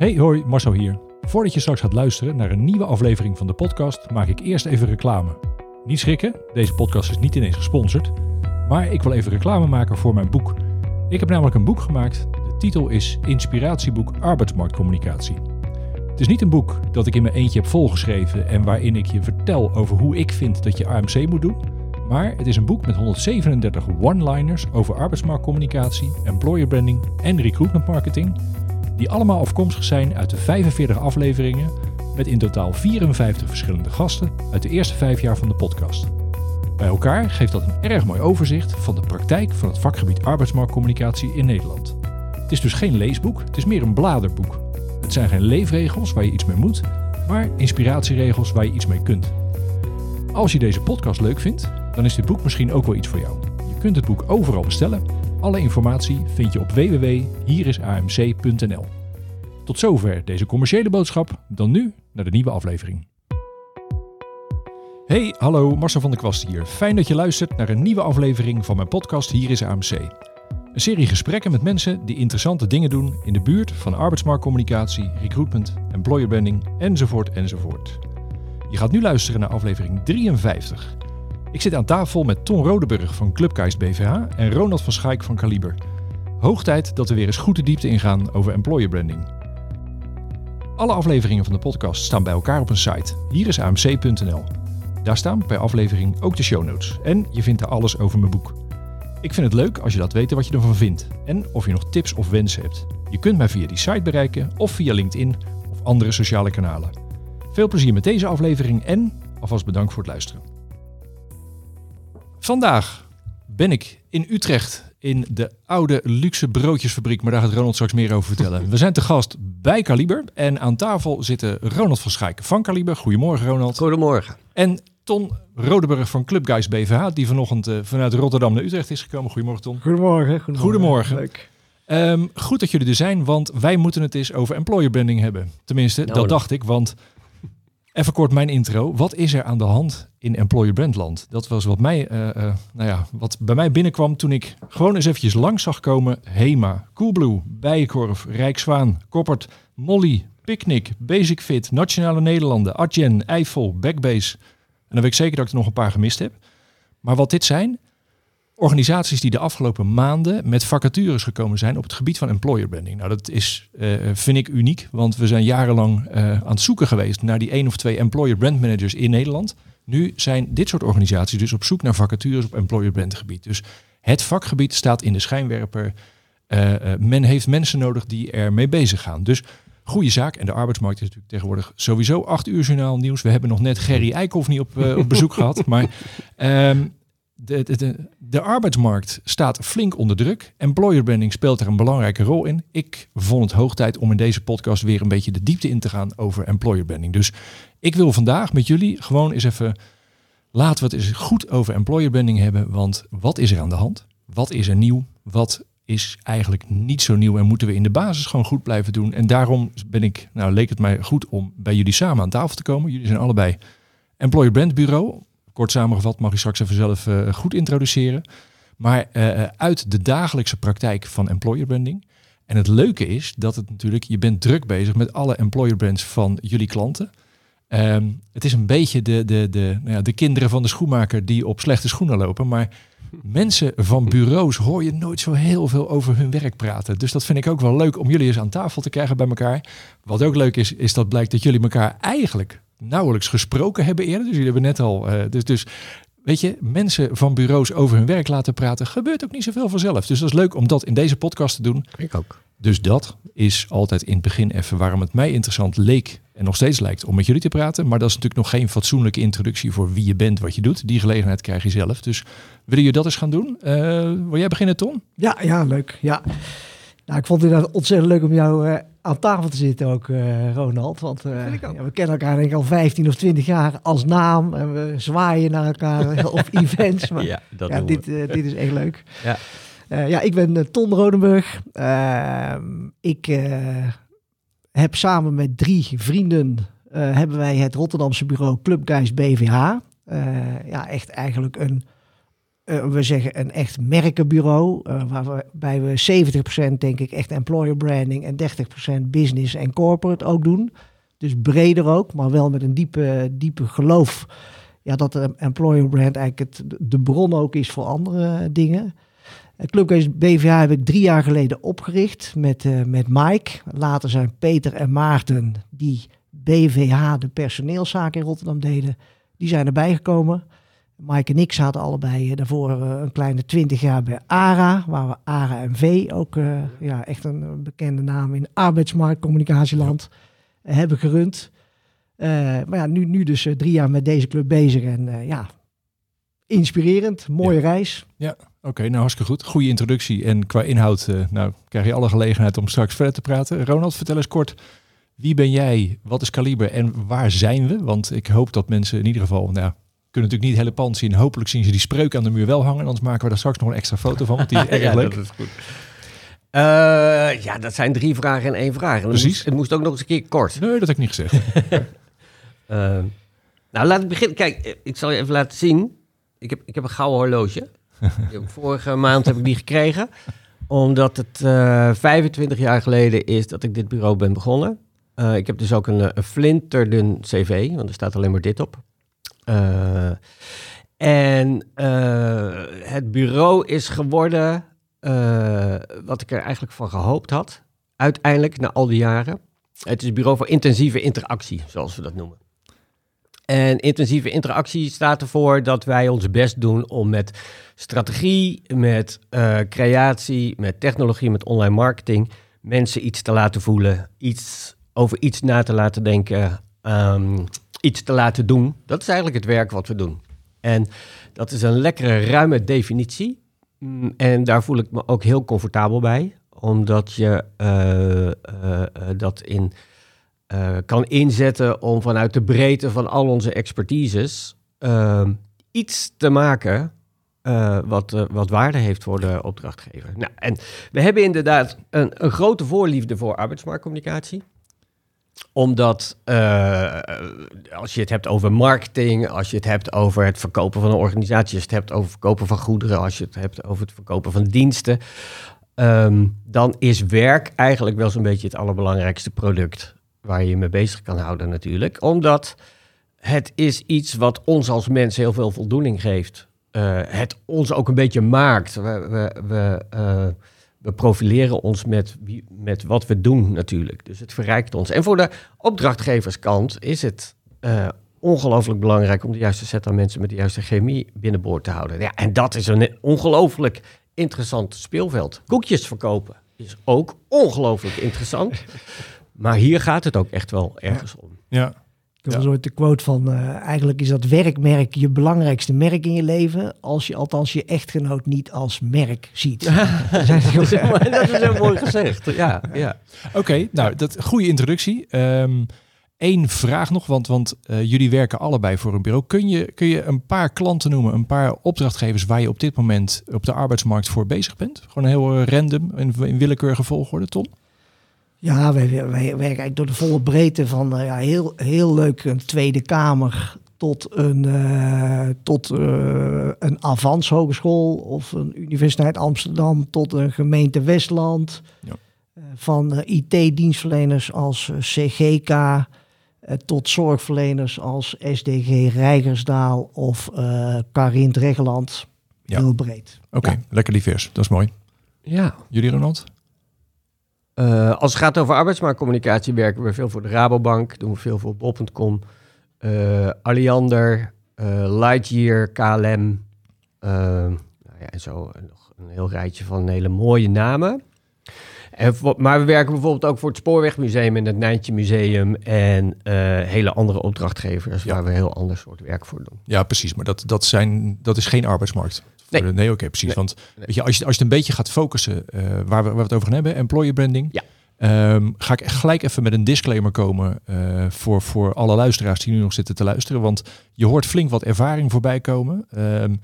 Hey, hoi, Marcel hier. Voordat je straks gaat luisteren naar een nieuwe aflevering van de podcast, maak ik eerst even reclame. Niet schrikken, deze podcast is niet ineens gesponsord, maar ik wil even reclame maken voor mijn boek. Ik heb namelijk een boek gemaakt. De titel is Inspiratieboek Arbeidsmarktcommunicatie. Het is niet een boek dat ik in mijn eentje heb volgeschreven en waarin ik je vertel over hoe ik vind dat je AMC moet doen. Maar het is een boek met 137 one-liners over arbeidsmarktcommunicatie, employer branding en recruitment marketing die allemaal afkomstig zijn uit de 45 afleveringen met in totaal 54 verschillende gasten uit de eerste vijf jaar van de podcast. Bij elkaar geeft dat een erg mooi overzicht van de praktijk van het vakgebied arbeidsmarktcommunicatie in Nederland. Het is dus geen leesboek, het is meer een bladerboek. Het zijn geen leefregels waar je iets mee moet, maar inspiratieregels waar je iets mee kunt. Als je deze podcast leuk vindt, dan is dit boek misschien ook wel iets voor jou. Je kunt het boek overal bestellen alle informatie vind je op www.hierisamc.nl. Tot zover deze commerciële boodschap. Dan nu naar de nieuwe aflevering. Hey, hallo, Marcel van der Kwast hier. Fijn dat je luistert naar een nieuwe aflevering van mijn podcast Hier is AMC. Een serie gesprekken met mensen die interessante dingen doen in de buurt van arbeidsmarktcommunicatie, recruitment, employer branding enzovoort enzovoort. Je gaat nu luisteren naar aflevering 53. Ik zit aan tafel met Ton Rodeburg van Clubgeist BVH en Ronald van Schaik van Kaliber. Hoog tijd dat we weer eens goed de diepte ingaan over employer branding. Alle afleveringen van de podcast staan bij elkaar op een site. Hier is amc.nl. Daar staan per aflevering ook de show notes. En je vindt daar alles over mijn boek. Ik vind het leuk als je laat weten wat je ervan vindt. En of je nog tips of wensen hebt. Je kunt mij via die site bereiken of via LinkedIn of andere sociale kanalen. Veel plezier met deze aflevering en alvast bedankt voor het luisteren. Vandaag ben ik in Utrecht in de oude luxe broodjesfabriek, maar daar gaat Ronald straks meer over vertellen. We zijn te gast bij Kaliber en aan tafel zitten Ronald van Schaik van Kaliber. Goedemorgen Ronald. Goedemorgen. En Ton Rodeburg van Club Guys BVH, die vanochtend uh, vanuit Rotterdam naar Utrecht is gekomen. Goedemorgen Ton. Goedemorgen. Goedemorgen. Goedemorgen. Leuk. Um, goed dat jullie er zijn, want wij moeten het eens over employer branding hebben. Tenminste, nou, dat dacht ik, want Even kort mijn intro. Wat is er aan de hand in employer brandland? Dat was wat, mij, uh, uh, nou ja, wat bij mij binnenkwam toen ik gewoon eens eventjes langs zag komen. Hema, Coolblue, Bijenkorf, Rijkswaan, Koppert, Molly, Picnic, Basic Fit, Nationale Nederlanden, Adyen, Eiffel, Backbase. En dan weet ik zeker dat ik er nog een paar gemist heb. Maar wat dit zijn, organisaties die de afgelopen maanden met vacatures gekomen zijn op het gebied van employer branding. Nou, dat is, uh, vind ik uniek, want we zijn jarenlang uh, aan het zoeken geweest naar die één of twee employer brand managers in Nederland. Nu zijn dit soort organisaties dus op zoek naar vacatures op employer brand gebied. Dus het vakgebied staat in de schijnwerper. Uh, men heeft mensen nodig die ermee bezig gaan. Dus goede zaak. En de arbeidsmarkt is natuurlijk tegenwoordig sowieso acht uur journaal nieuws. We hebben nog net Gerry Eikhoff niet op, op bezoek gehad. Maar um, de, de, de, arbeidsmarkt staat flink onder druk. Employer branding speelt daar een belangrijke rol in. Ik vond het hoog tijd om in deze podcast weer een beetje de diepte in te gaan over employer branding. Dus ik wil vandaag met jullie gewoon eens even laten we het eens goed over employer branding hebben. Want wat is er aan de hand? Wat is er nieuw? Wat is eigenlijk niet zo nieuw en moeten we in de basis gewoon goed blijven doen? En daarom ben ik, nou leek het mij goed om bij jullie samen aan tafel te komen. Jullie zijn allebei employer brand bureau Kort samengevat mag je straks even zelf uh, goed introduceren. Maar uh, uit de dagelijkse praktijk van employer branding. En het leuke is dat het natuurlijk, je bent druk bezig met alle employer brands van jullie klanten. Um, het is een beetje de, de, de, nou ja, de kinderen van de schoenmaker die op slechte schoenen lopen. Maar mensen van bureaus hoor je nooit zo heel veel over hun werk praten. Dus dat vind ik ook wel leuk om jullie eens aan tafel te krijgen bij elkaar. Wat ook leuk is, is dat blijkt dat jullie elkaar eigenlijk nauwelijks gesproken hebben eerder. Dus jullie hebben net al. Uh, dus, dus weet je, mensen van bureaus over hun werk laten praten, gebeurt ook niet zoveel vanzelf. Dus dat is leuk om dat in deze podcast te doen. Ik ook. Dus dat is altijd in het begin even waarom het mij interessant leek en nog steeds lijkt om met jullie te praten. Maar dat is natuurlijk nog geen fatsoenlijke introductie voor wie je bent, wat je doet. Die gelegenheid krijg je zelf. Dus willen jullie dat eens gaan doen? Uh, wil jij beginnen, Tom? Ja, ja, leuk. Ja. Nou, ik vond het ontzettend leuk om jou uh, aan tafel te zitten ook, uh, Ronald. Want uh, ja, we kennen elkaar denk ik al 15 of 20 jaar als naam. En we zwaaien naar elkaar op events. Maar ja, dat ja, dit, uh, dit is echt leuk. Ja, ja ik ben Ton Rodenburg. Ehm, ik heb samen met drie vrienden... hebben wij het Rotterdamse bureau Club Guys BVH. ja, echt eigenlijk een we zeggen een echt merkenbureau, waarbij we 70% denk ik echt employer branding en 30% business en corporate ook doen. Dus breder ook, maar wel met een diepe, diepe geloof ja, dat de employer brand eigenlijk de bron ook is voor andere dingen. Clubcase BVH heb ik drie jaar geleden opgericht met, uh, met Mike. Later zijn Peter en Maarten, die BVH, de personeelszaken in Rotterdam deden, die zijn erbij gekomen. Mike en ik zaten allebei uh, daarvoor uh, een kleine twintig jaar bij ARA, waar we ARA en V, ook ja, echt een bekende naam in arbeidsmarktcommunicatieland, hebben gerund. maar ja, nu, nu dus drie jaar met deze club bezig en ja, inspirerend, mooie reis. Ja, oké, nou hartstikke goed. Goede introductie en qua inhoud nou, krijg je alle gelegenheid om straks verder te praten. Ronald, vertel eens kort, wie ben jij, wat is Kaliber en waar zijn we? Want ik hoop dat mensen in ieder geval, nou, kunnen natuurlijk niet het hele pand zien. Hopelijk zien ze die spreuk aan de muur wel hangen. Anders maken we daar straks nog een extra foto van, want die is erg ja, leuk. Dat is goed. Uh, ja, dat zijn drie vragen en één vraag. En Precies. Het moest, het moest, ook nog eens een keer kort. Nee, dat heb ik niet gezegd. uh, nou, laat ik beginnen. Kijk, ik zal je even laten zien ik heb, ik heb een gouden horloge. Vorige maand heb ik die gekregen. Omdat het uh, eh, 25 jaar geleden is dat ik dit bureau ben begonnen. Ik heb dus ook een, een flinterdun cv, want er staat alleen maar dit op. Uh, en het bureau is geworden wat ik er eigenlijk van gehoopt had. Uiteindelijk, na al die jaren. Het is een bureau voor intensieve interactie, zoals we dat noemen. En intensieve interactie staat ervoor dat wij ons best doen om met strategie, met creatie, met technologie, met online marketing mensen iets te laten voelen, iets over iets na te laten denken, um, iets te laten doen. Dat is eigenlijk het werk wat we doen. En dat is een lekkere, ruime definitie. Mm, en daar voel ik me ook heel comfortabel bij, omdat je uh, uh, dat in uh, kan inzetten om vanuit de breedte van al onze expertises uh, iets te maken wat, wat waarde heeft voor de opdrachtgever. Nou, en we hebben inderdaad een, een grote voorliefde voor arbeidsmarktcommunicatie omdat als je het hebt over marketing, als je het hebt over het verkopen van een organisatie, als je het hebt over het verkopen van goederen, als je het hebt over het verkopen van diensten, um, dan is werk eigenlijk wel zo'n beetje het allerbelangrijkste product waar je je mee bezig kan houden natuurlijk. Omdat het is iets wat ons als mens heel veel voldoening geeft. Uh, het ons ook een beetje maakt. We, we, uh, we profileren ons met, met wat we doen natuurlijk. Dus het verrijkt ons. En voor de opdrachtgeverskant is het uh, ongelooflijk belangrijk om de juiste set aan mensen met de juiste chemie binnenboord te houden. Ja, en dat is een ongelooflijk interessant speelveld. Koekjes verkopen is ook ongelooflijk interessant. Maar hier gaat het ook echt wel ergens om. Ja. Heb ja. ooit de quote van, uh, eigenlijk is dat werkmerk je belangrijkste merk in je leven, als je althans je echtgenoot niet als merk ziet. dat, is heel mooi gezegd. Ja, ja. Oké, okay, nou, dat goede introductie. Eén ehm, vraag nog, want, want uh, jullie werken allebei voor een bureau. Kun je, kun je een paar klanten noemen, een paar opdrachtgevers waar je op dit moment op de arbeidsmarkt voor bezig bent? Gewoon heel uh, random, in, in willekeurige volgorde, Tom? Ja, wij, wij, wij werken eigenlijk door de volle breedte van uh, ja, heel, heel leuk een Tweede Kamer tot een, uh, tot, uh, een Avans Hogeschool of een Universiteit Amsterdam tot een gemeente Westland. Ja. van IT-dienstverleners als CGK tot zorgverleners als SDG Rijgersdaal of Karint Reggeland. Ja. Heel breed. Oké, okay, lekker divers. Dat is mooi. Ja. Jullie Ronald? Uh, als het gaat over arbeidsmarktcommunicatie werken we veel voor de Rabobank, doen we veel voor Bol.com, uh, eh, Alliander, uh, Lightyear, KLM. nou ja, en zo nog een heel rijtje van hele mooie namen. En, maar we werken bijvoorbeeld ook voor het Spoorwegmuseum en het Nijntje Museum en hele andere opdrachtgevers waar we heel ander soort werk voor doen. Ja, precies. Maar dat, dat, zijn, dat is geen arbeidsmarkt. Nee, nee oké, precies. Want Weet je, als, je, als je het een beetje gaat focussen uh, waar, we, waar we het over gaan hebben, employer branding. Ja. Um, ga ik gelijk even met een disclaimer komen uh, voor, voor alle luisteraars die nu nog zitten te luisteren. Want je hoort flink wat ervaring voorbij komen. Um,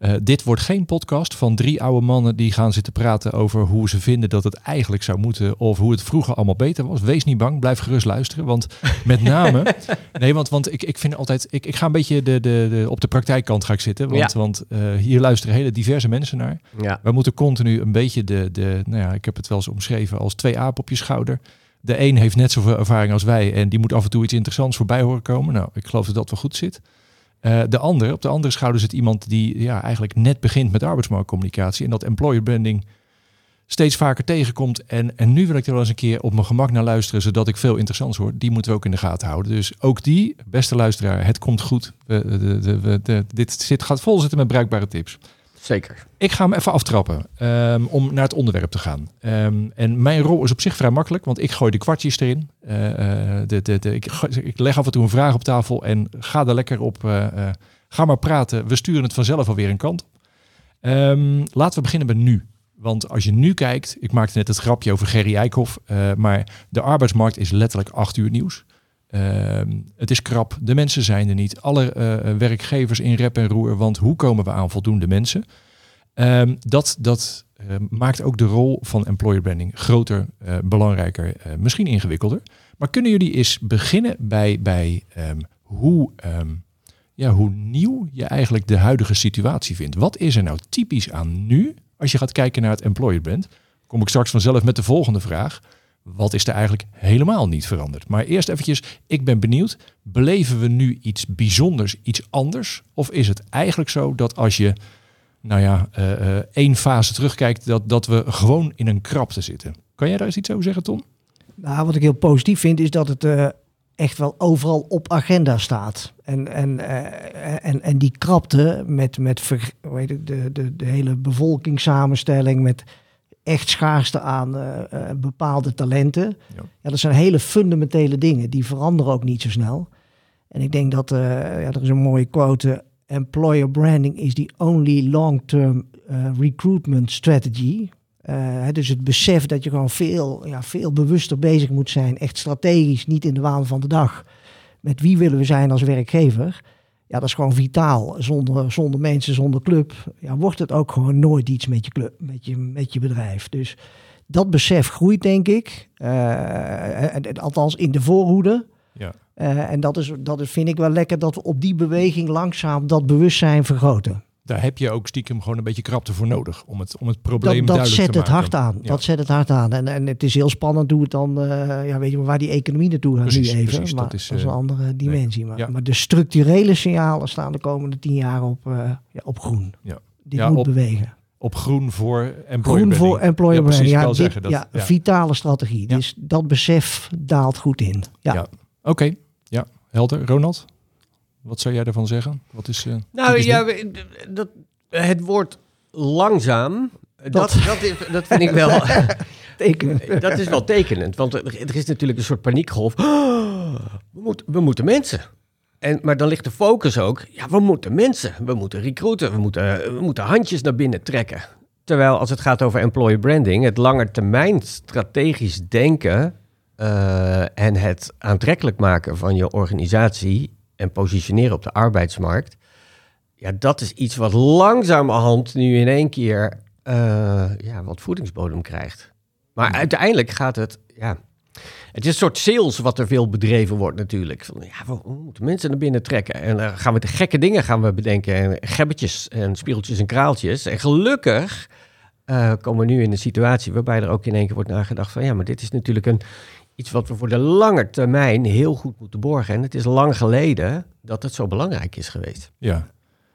Uh, dit wordt geen podcast van drie oude mannen die gaan zitten praten over hoe ze vinden dat het eigenlijk zou moeten of hoe het vroeger allemaal beter was. Wees niet bang, blijf gerust luisteren. Want met name, nee, want, want ik, ik vind altijd, ik, ik ga een beetje de, de, de, op de praktijkkant ga ik zitten. Want, want uh, hier luisteren hele diverse mensen naar. Ja. We moeten continu een beetje de, de, nou ja, ik heb het wel eens omschreven als twee apen op je schouder. De een heeft net zoveel ervaring als wij en die moet af en toe iets interessants voorbij horen komen. Nou, ik geloof dat dat wel goed zit. Uh, de andere, op de andere schouder zit iemand die ja, eigenlijk net begint met arbeidsmarktcommunicatie en dat employer branding steeds vaker tegenkomt. En, en nu wil ik er wel eens een keer op mijn gemak naar luisteren, zodat ik veel interessants hoor. Die moeten we ook in de gaten houden. Dus ook die, beste luisteraar, het komt goed. De, de, de, dit zit, gaat vol zitten met bruikbare tips. Zeker. Ik ga hem even aftrappen um, om naar het onderwerp te gaan. Um, en mijn rol is op zich vrij makkelijk, want ik gooi de kwartjes erin. Uh, de, de, de, ik, ik, leg af en toe een vraag op tafel en ga er lekker op. Uh, ga maar praten. We sturen het vanzelf alweer een kant. Um, laten we beginnen met nu. Want als je nu kijkt, ik maakte net het grapje over Gerry Eikhoff, maar de arbeidsmarkt is letterlijk acht uur nieuws. Uh, het is krap, de mensen zijn er niet. Alle uh, werkgevers in rep en roer, want hoe komen we aan voldoende mensen? Uh, dat dat uh, maakt ook de rol van employer branding groter, belangrijker, misschien ingewikkelder. Maar kunnen jullie eens beginnen bij, bij um, hoe, ja, hoe nieuw je eigenlijk de huidige situatie vindt? Wat is er nou typisch aan nu, als je gaat kijken naar het employer brand? Kom ik straks vanzelf met de volgende vraag. Wat is er eigenlijk helemaal niet veranderd? Maar eerst eventjes, ik ben benieuwd, beleven we nu iets bijzonders, iets anders? Of is het eigenlijk zo dat als je, nou ja, uh, één fase terugkijkt, dat, dat we gewoon in een krapte zitten? Kan jij daar eens iets over zeggen, Tom? Nou, wat ik heel positief vind, is dat het uh, echt wel overal op agenda staat. En, en, en, en die krapte met, met ver, je, de, de, de hele bevolkingssamenstelling, met echt schaarste aan uh, uh, bepaalde talenten. Ja. ja. dat zijn hele fundamentele dingen. Die veranderen ook niet zo snel. En ik denk dat, uh, ja, er is een mooie quote... Employer branding is the only long-term recruitment strategy. dus het besef dat je gewoon veel, ja, veel bewuster bezig moet zijn. Echt strategisch, niet in de waan van de dag. Met wie willen we zijn als werkgever... Ja, dat is gewoon vitaal. Zonder, zonder mensen, zonder club, ja, wordt het ook gewoon nooit iets met je, club, met je, met je bedrijf. Dus dat besef groeit, denk ik. Uh, althans in de voorhoede. Ja. Uh, en dat, is, dat is, vind ik wel lekker dat we op die beweging langzaam dat bewustzijn vergroten. Daar heb je ook stiekem gewoon een beetje krapte voor nodig om het, om het probleem dat, dat duidelijk zet te het maken. hard aan. Ja. Dat zet het hard aan. En, en het is heel spannend hoe het dan, uh, ja, weet je maar, waar die economie naartoe gaat Precies, nu even. precies, maar dat is, dat is een uh, andere dimensie. Maar, Ja. maar de structurele signalen staan de komende tien jaar op, uh, ja, op groen. Ja. Dit moet op bewegen. Op groen voor employer Groen voor employer branding. Ja, dit, zeggen dat- ja, ja. vitale strategie. Dus dat besef daalt goed in. Ja. Ja. Oké, ja, helder. Ronald, wat zou jij daarvan zeggen? Wat is, eh, Nou ja, dat, het woord langzaam, dat, Dat. dat, is, dat vind ik wel... Tekenen. dat is wel tekenend, want er is natuurlijk een soort paniekgolf. We, moeten we moeten mensen. En, maar dan ligt de focus ook, ja, we moeten mensen. We moeten recruiten, we moeten, we moeten handjes naar binnen trekken. Terwijl als het gaat over employer branding, het langetermijn strategisch denken eh, en het aantrekkelijk maken van je organisatie en positioneren op de arbeidsmarkt, ja, dat is iets wat langzamerhand nu in één keer eh, ja, wat voedingsbodem krijgt. Maar uiteindelijk gaat het, ja, het is een soort sales wat er veel bedreven wordt natuurlijk. Van, ja, we, moeten mensen naar binnen trekken. En dan gaan we de gekke dingen gaan we bedenken. En gebbetjes en spiegeltjes en kraaltjes. En gelukkig eh, komen we nu in een situatie waarbij er ook in één keer wordt nagedacht van... ja, maar dit is natuurlijk een, iets wat we voor de lange termijn heel goed moeten borgen. En het is lang geleden dat het zo belangrijk is geweest. Ja,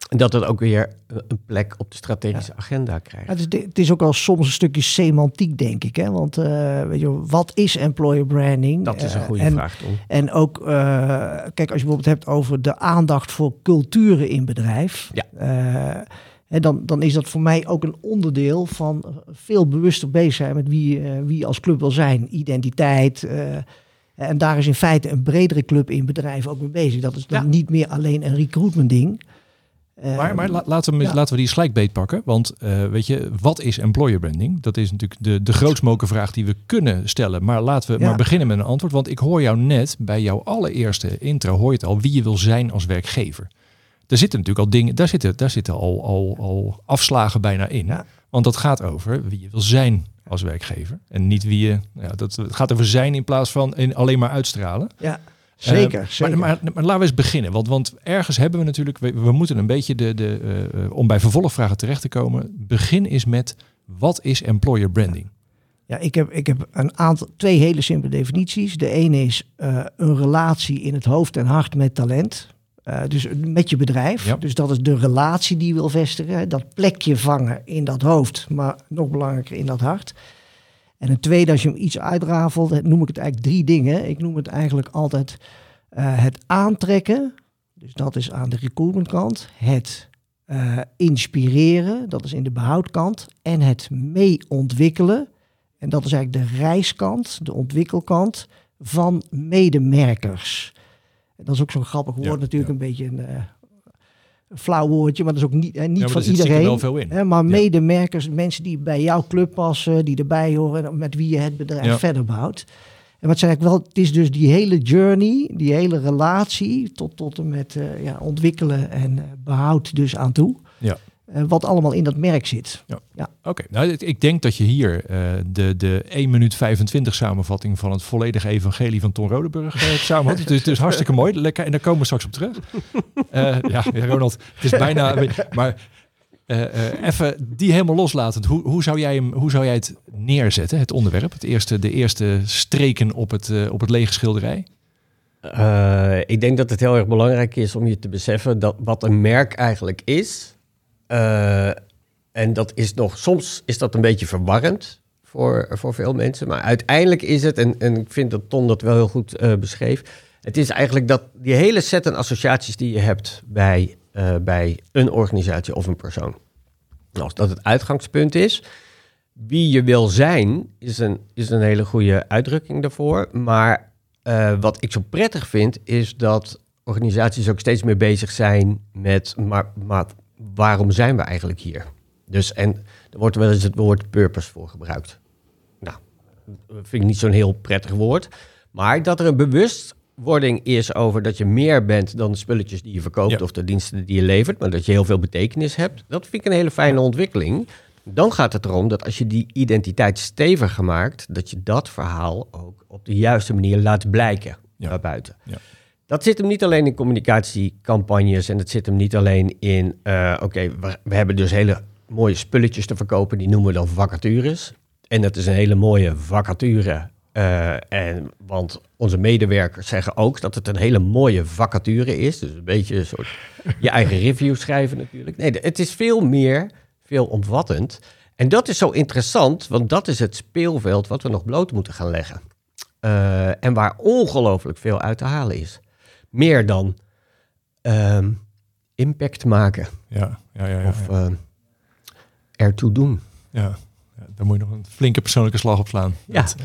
En dat het ook weer een plek op de strategische agenda krijgt. Ja, het, is, het is ook wel soms een stukje semantiek, denk ik. Hè? Want eh, weet je, wat is employer branding? Dat is een Eh, goede en, vraag, Tom. En ook, eh, kijk, als je bijvoorbeeld hebt over de aandacht voor culturen in bedrijf. Ja. En dan, dan is dat voor mij ook een onderdeel van veel bewuster bezig zijn met wie, eh, wie je als club wil zijn. Identiteit. eh, en daar is in feite een bredere club in bedrijven ook mee bezig. Dat is dan Ja. niet meer alleen een recruitment ding. Eh, maar, maar la- laten, we, ja. laten we die slijkbeet pakken. Want eh, weet je, wat is employer branding? Dat is natuurlijk de, de grootst mogelijke vraag die we kunnen stellen. Maar laten we Ja. maar beginnen met een antwoord. Want ik hoor jou net bij jouw allereerste intro, hoor je het al, wie je wil zijn als werkgever. Daar zitten natuurlijk al dingen, daar zitten, daar zitten al, al, al afslagen bijna in. Ja. Want dat gaat over wie je wil zijn als werkgever. En niet wie je. Ja, dat, het gaat over zijn in plaats van in alleen maar uitstralen. Ja, zeker. Eh, zeker. Maar, maar, maar laten we eens beginnen. Want, want ergens hebben we natuurlijk. We, we moeten een beetje de. de eh, om bij vervolgvragen terecht te komen. Begin is met wat is employer branding? Ja, ik heb, ik heb een aantal, twee hele simpele definities. De ene is eh, een relatie in het hoofd en hart met talent. Eh, dus met je bedrijf. Ja. Dus dat is de relatie die je wil vestigen. Dat plekje vangen in dat hoofd, maar nog belangrijker in dat hart. En een tweede, als je hem iets uitrafelt, noem ik het eigenlijk drie dingen. Ik noem het eigenlijk altijd eh, het aantrekken. Dus dat is aan de recruitment kant. Het eh, inspireren, dat is in de behoudkant. En het mee ontwikkelen. En dat is eigenlijk de reiskant, de ontwikkelkant van medemerkers. Dat is ook zo'n grappig woord, Ja, natuurlijk ja. een beetje een, eh, een flauw woordje, maar dat is ook niet, eh, niet Ja, van er iedereen. wel veel in. Hè, maar medemerkers, mensen die bij jouw club passen, die erbij horen, en met wie je het bedrijf verder bouwt. En wat zeg ik wel, het is dus die hele journey, die hele relatie tot, tot en met eh, ja, ontwikkelen en eh, behoud dus aan toe. Ja. Eh, wat allemaal in dat merk zit. Oké, nou, ik- denk dat je hier eh, de, de 1 minuut 25 samenvatting van het volledige evangelie van Ton Rodeburg eh, samen had. Het is, het is hartstikke mooi. Lekker, en daar komen we straks op terug. Eh, ja, ja, Ronald, het is bijna... Maar eh, eh, even die helemaal loslatend. Hoe, hoe, zou jij hem, hoe zou jij het neerzetten, het onderwerp? Het eerste, de eerste streken op het, op het lege schilderij? Eh, ik denk dat het heel erg belangrijk is om je te beseffen dat wat een merk eigenlijk is. Eh, en dat is nog, soms is dat een beetje verwarrend voor, voor veel mensen. Maar uiteindelijk is het, en, en ik vind dat Ton dat wel heel goed eh, beschreef. Het is eigenlijk dat die hele set aan associaties die je hebt bij, eh, bij een organisatie of een persoon. Als dat het uitgangspunt is, wie je wil zijn, is een, is een hele goede uitdrukking daarvoor. Maar wat ik zo prettig vind, is dat organisaties ook steeds meer bezig zijn met, maar waarom zijn we eigenlijk hier? Dus, en er wordt wel eens het woord purpose voor gebruikt. Nou, dat vind ik niet zo'n heel prettig woord. Maar dat er een bewustwording is over dat je meer bent dan de spulletjes die je verkoopt Ja. of de diensten die je levert, maar dat je heel veel betekenis hebt, dat vind ik een hele fijne ontwikkeling. Dan gaat het erom dat als je die identiteit steviger maakt, dat je dat verhaal ook op de juiste manier laat blijken Ja. naar buiten. Ja. Dat zit hem niet alleen in communicatiecampagnes en dat zit hem niet alleen in, eh, oké, we, hebben dus hele mooie spulletjes te verkopen, die noemen we dan vacatures. En dat is een hele mooie vacature. eh, en, want onze medewerkers zeggen ook dat het een hele mooie vacature is. Dus een beetje een soort je eigen review schrijven natuurlijk. Nee, het is veel meer, veel omvattend. En dat is zo interessant, want dat is het speelveld wat we nog bloot moeten gaan leggen. Eh, en waar ongelooflijk veel uit te halen is. Meer dan ehm, impact maken Ja, ja, ja. ja, of ja. ehm, ertoe doen. ja. Ja, daar moet je nog een flinke persoonlijke slag op slaan. Ja. Dat-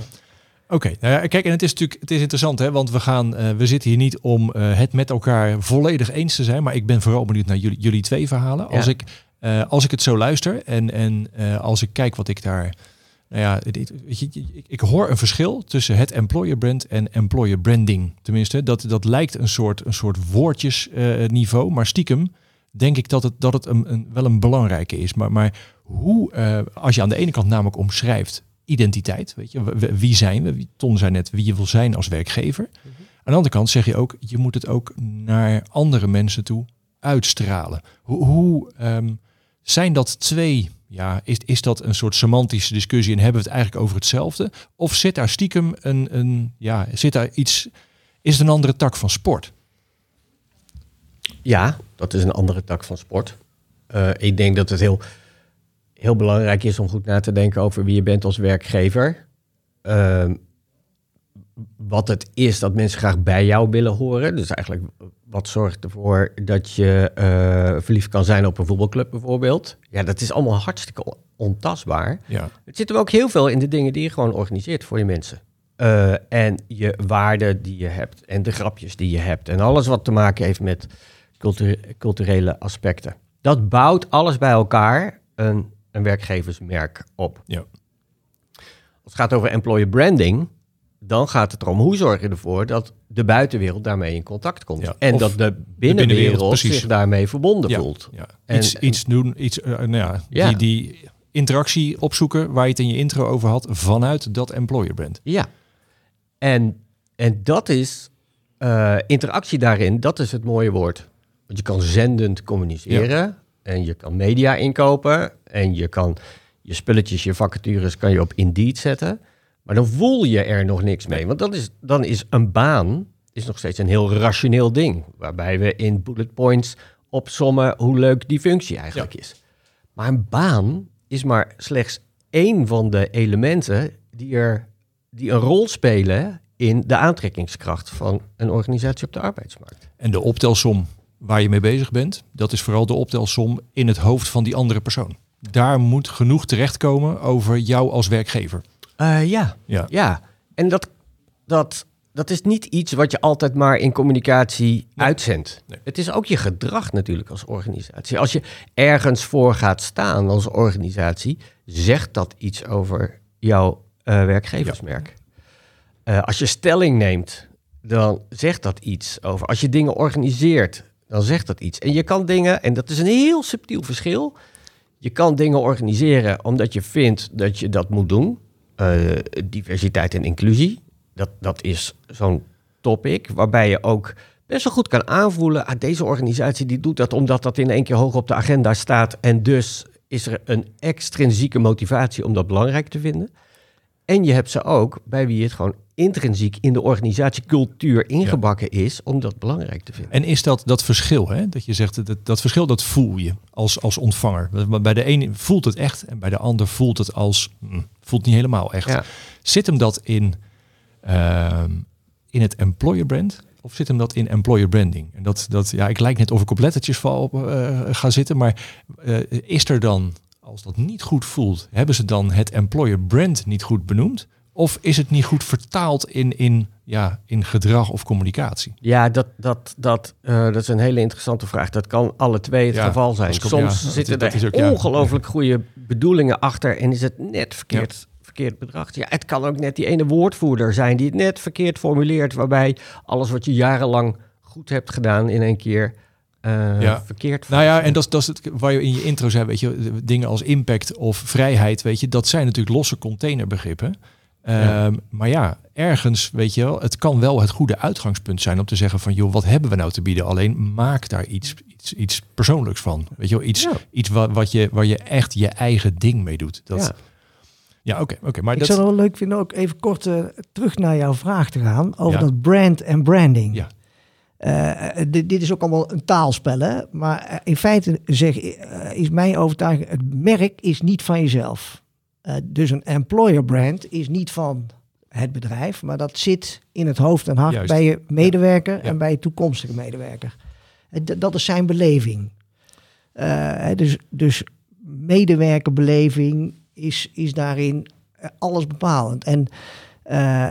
Oké, nou ja, kijk, en het is natuurlijk het is interessant, hè, want we gaan, eh, we zitten hier niet om eh, het met elkaar volledig eens te zijn, maar ik ben vooral benieuwd naar jullie, jullie twee verhalen. Ja. Als ik, eh, als ik het zo luister en, en als ik kijk wat ik daar, nou ja, ik, ik hoor een verschil tussen het employer brand en employer branding. Tenminste, dat, dat lijkt een soort, een soort woordjesniveau, niveau, maar stiekem denk ik dat het, dat het een, een, wel een belangrijke is. Maar, maar hoe, eh, als je aan de ene kant namelijk omschrijft identiteit, weet je, wie zijn we? Ton zei net wie je wil zijn als werkgever. Aan de andere kant zeg je ook, je moet het ook naar andere mensen toe uitstralen. Hoe, hoe ehm, zijn dat twee? Ja, is, is dat een soort semantische discussie en hebben we het eigenlijk over hetzelfde? Of zit daar stiekem een, een ja, zit daar iets, is het een andere tak van sport? Ja, dat is een andere tak van sport. Eh, ik denk dat het heel, heel belangrijk is om goed na te denken over wie je bent als werkgever. Ehm, wat het is dat mensen graag bij jou willen horen. Dus eigenlijk wat zorgt ervoor dat je eh, verliefd kan zijn op een voetbalclub bijvoorbeeld. Ja, dat is allemaal hartstikke on- ontastbaar. Ja, Het zit er ook heel veel in de dingen die je gewoon organiseert voor je mensen. Eh, en je waarden die je hebt en de grapjes die je hebt en alles wat te maken heeft met cultu- culturele aspecten. Dat bouwt alles bij elkaar een, een werkgeversmerk op. ja, Als het gaat over employer branding, dan gaat het erom hoe zorg je ervoor dat de buitenwereld daarmee in contact komt. Ja, en dat de de binnenwereld, zich daarmee verbonden Ja, voelt. Ja. En- iets, en- iets doen, iets, eh, nou ja. Die, die interactie opzoeken waar je het in je intro over had vanuit dat employer brand. Ja. En, en dat is eh, interactie daarin, dat is het mooie woord. Want je kan zendend communiceren en je kan media inkopen en je kan je spulletjes, je vacatures kan je op Indeed zetten. Maar dan voel je er nog niks mee. Want dat is, dan is een baan is nog steeds een heel rationeel ding. Waarbij we in bullet points opsommen hoe leuk die functie eigenlijk is. Maar een baan is maar slechts één van de elementen die, er, die een rol spelen in de aantrekkingskracht van een organisatie op de arbeidsmarkt. En de optelsom waar je mee bezig bent, dat is vooral de optelsom in het hoofd van die andere persoon. Daar moet genoeg terechtkomen over jou als werkgever. Eh, ja, Ja. ja. En dat, dat, dat is niet iets wat je altijd maar in communicatie uitzendt. Nee. Het is ook je gedrag natuurlijk als organisatie. Als je ergens voor gaat staan als organisatie, zegt dat iets over jouw eh, werkgeversmerk. Eh, als je stelling neemt, dan zegt dat iets over. Als je dingen organiseert, dan zegt dat iets. En je kan dingen, en dat is een heel subtiel verschil. Je kan dingen organiseren omdat je vindt dat je dat moet doen. Eh, diversiteit en inclusie, dat, dat is zo'n topic waarbij je ook best wel goed kan aanvoelen. Ah, deze organisatie die doet dat omdat dat in één keer hoog op de agenda staat. En dus is er een extrinsieke motivatie om dat belangrijk te vinden. En je hebt ze ook bij wie het gewoon intrinsiek in de organisatiecultuur ingebakken is om dat belangrijk te vinden. En is dat dat verschil, hè? dat je zegt, dat, dat verschil dat voel je als, als ontvanger. Bij de ene voelt het echt en bij de ander voelt het als, hm, voelt niet helemaal echt. Ja. Zit hem dat in, ehm, in het employer brand of zit hem dat in employer branding? En dat, dat, ja, ik lijk net of ik op lettertjes val op, eh, ga zitten, maar eh, is er dan, als dat niet goed voelt, hebben ze dan het employer brand niet goed benoemd? Of is het niet goed vertaald in, in, ja, in gedrag of communicatie? Ja, dat, dat, dat, eh, dat is een hele interessante vraag. Dat kan alle twee het Ja, geval zijn. Soms ja, zitten dat er is ook, ja. ongelooflijk goede bedoelingen achter en is het net verkeerd, verkeerd bedacht. Ja, het kan ook net die ene woordvoerder zijn die het net verkeerd formuleert, waarbij alles wat je jarenlang goed hebt gedaan in één keer eh, Ja. verkeerd Nou ja, en dat, dat is het waar je in je intro zei, weet je, dingen als impact of vrijheid, weet je, dat zijn natuurlijk losse containerbegrippen. Ja. Ehm, maar ja, ergens, weet je wel, het kan wel het goede uitgangspunt zijn om te zeggen van, joh, wat hebben we nou te bieden? Alleen maak daar iets, iets, iets persoonlijks van. Weet je wel, iets, Ja. iets wat, wat je, waar je echt je eigen ding mee doet. Dat, Ja. ja, oké, oké. maar Ik dat, zou het wel leuk vinden ook even kort eh, terug naar jouw vraag te gaan over Ja. dat brand en branding. Ja. Eh, dit, dit is ook allemaal een taalspel, hè? maar eh, in feite zeg, is mijn overtuiging, het merk is niet van jezelf. Eh, dus een employer brand is niet van het bedrijf, maar dat zit in het hoofd en hart Juist. bij je medewerker Ja. en bij je toekomstige medewerker. Eh, d- dat is zijn beleving. Eh, dus, dus medewerkerbeleving is, is daarin alles bepalend. En,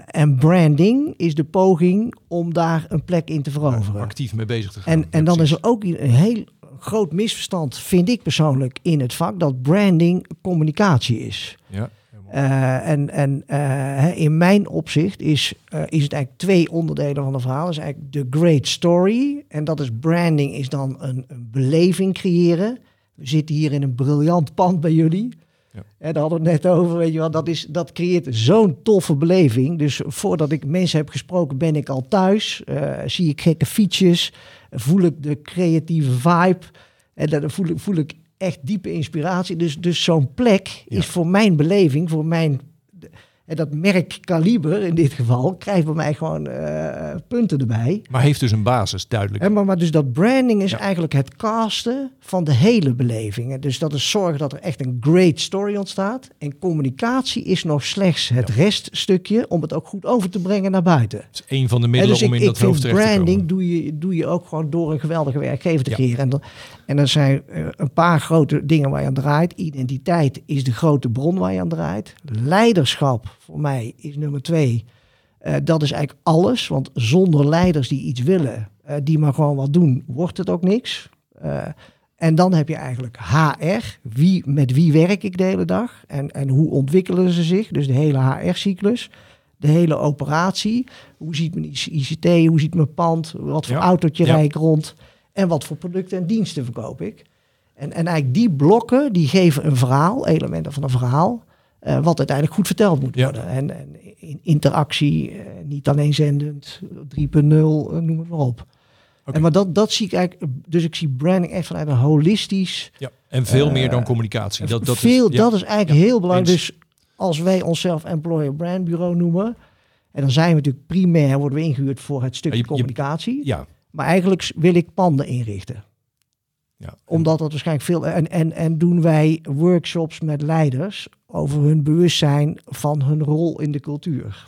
en branding is de poging om daar een plek in te veroveren. actief mee bezig te gaan. En, en dan is er ook een heel groot misverstand, vind ik persoonlijk, in het vak dat branding communicatie is. Ja. Eh, en en eh, in mijn opzicht is, eh, is het eigenlijk twee onderdelen van het verhaal. Dat is eigenlijk de great story. En dat is branding, is dan een, een beleving creëren. We zitten hier in een briljant pand bij jullie. Ja. En daar hadden we het net over, weet je wel. Dat, is, dat creëert zo'n toffe beleving. Dus voordat ik mensen heb gesproken, ben ik al thuis. Eh, zie ik gekke fietsjes. Voel ik de creatieve vibe. En dan voel ik, voel ik echt diepe inspiratie. Dus, dus zo'n plek Ja. is voor mijn beleving, voor mijn... En dat merk kaliber in dit geval krijgt bij mij gewoon eh, punten erbij. Maar heeft dus een basis, duidelijk. Hè, maar, maar dus dat branding is Ja. eigenlijk het casten van de hele beleving. En Dus dat is zorgen dat er echt een great story ontstaat. En communicatie is nog slechts het reststukje om het ook goed over te brengen naar buiten. Het is een van de En middelen dus om ik, in dat hoofd terecht te branding komen. doe je, doe je ook gewoon door een geweldige werkgever te Ja. creëren. En, dan, en er zijn eh, een paar grote dingen waar je aan draait. Identiteit is de grote bron waar je aan draait. Leiderschap voor mij is nummer twee. Eh, dat is eigenlijk alles. Want zonder leiders die iets willen, eh, die maar gewoon wat doen, wordt het ook niks. Eh, en dan heb je eigenlijk HR. Wie, met wie werk ik de hele dag? En, en hoe ontwikkelen ze zich? Dus de hele HR-cyclus. de hele operatie. Hoe ziet mijn ICT, hoe ziet mijn pand, wat voor Ja. autootje Ja. rijd ik rond en wat voor producten en diensten verkoop ik. En, en eigenlijk die blokken, die geven een verhaal, elementen van een verhaal, eh, wat uiteindelijk goed verteld moet Ja. worden. En, en in interactie, eh, niet alleen zendend, 3.0, eh, noem het maar op. En maar dat, dat zie ik eigenlijk, dus ik zie branding echt vanuit een holistisch, Ja. En veel Eh, meer dan communicatie. Dat, dat veel, is, ja. dat is eigenlijk heel belangrijk. eens. Dus als wij onszelf employer brand bureau noemen, en dan zijn we natuurlijk primair, worden we ingehuurd voor het stukje je- communicatie. ja. Maar eigenlijk wil ik panden inrichten. Ja. Omdat dat waarschijnlijk veel. En, en, en doen wij workshops met leiders over hun bewustzijn van hun rol in de cultuur.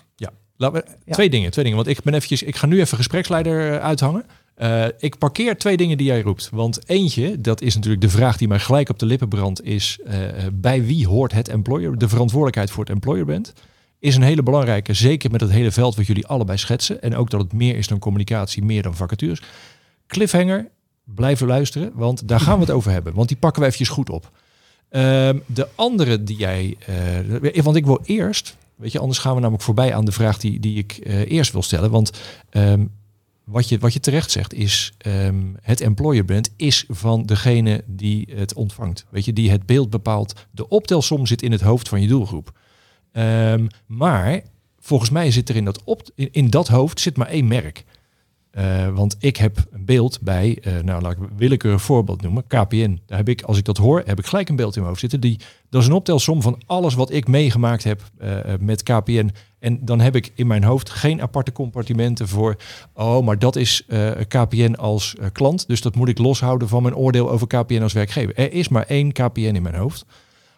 Laten we, Ja. Twee dingen, twee dingen. Want ik ben eventjes, ik ga nu even gespreksleider eh, uithangen. Eh, ik parkeer twee dingen die jij roept. Want eentje, dat is natuurlijk de vraag die mij gelijk op de lippen brandt, is eh, bij wie hoort het employer, de verantwoordelijkheid voor het employer bent, is een hele belangrijke, zeker met het hele veld wat jullie allebei schetsen. En ook dat het meer is dan communicatie, meer dan vacatures. Cliffhanger, blijven luisteren, want daar gaan we het over hebben. Want die pakken we eventjes goed op. Ehm, de andere die jij, eh, want ik wil eerst, weet je, anders gaan we namelijk voorbij aan de vraag die, die ik eh, eerst wil stellen. Want ehm, wat, je, wat je terecht zegt is, ehm, het employer brand is van degene die het ontvangt. Weet je, die het beeld bepaalt. De optelsom zit in het hoofd van je doelgroep. Maar volgens mij zit er in dat, op, in, in dat hoofd zit maar één merk. Eh, want ik heb een beeld bij, eh, nou laat ik een willekeurig voorbeeld noemen, KPN. Daar heb ik, als ik dat hoor, heb ik gelijk een beeld in mijn hoofd zitten. Die, dat is een optelsom van alles wat ik meegemaakt heb eh, met KPN. En dan heb ik in mijn hoofd geen aparte compartimenten voor, oh, maar dat is KPN als klant. Dus dat moet ik loshouden van mijn oordeel over KPN als werkgever. Er is maar één KPN in mijn hoofd.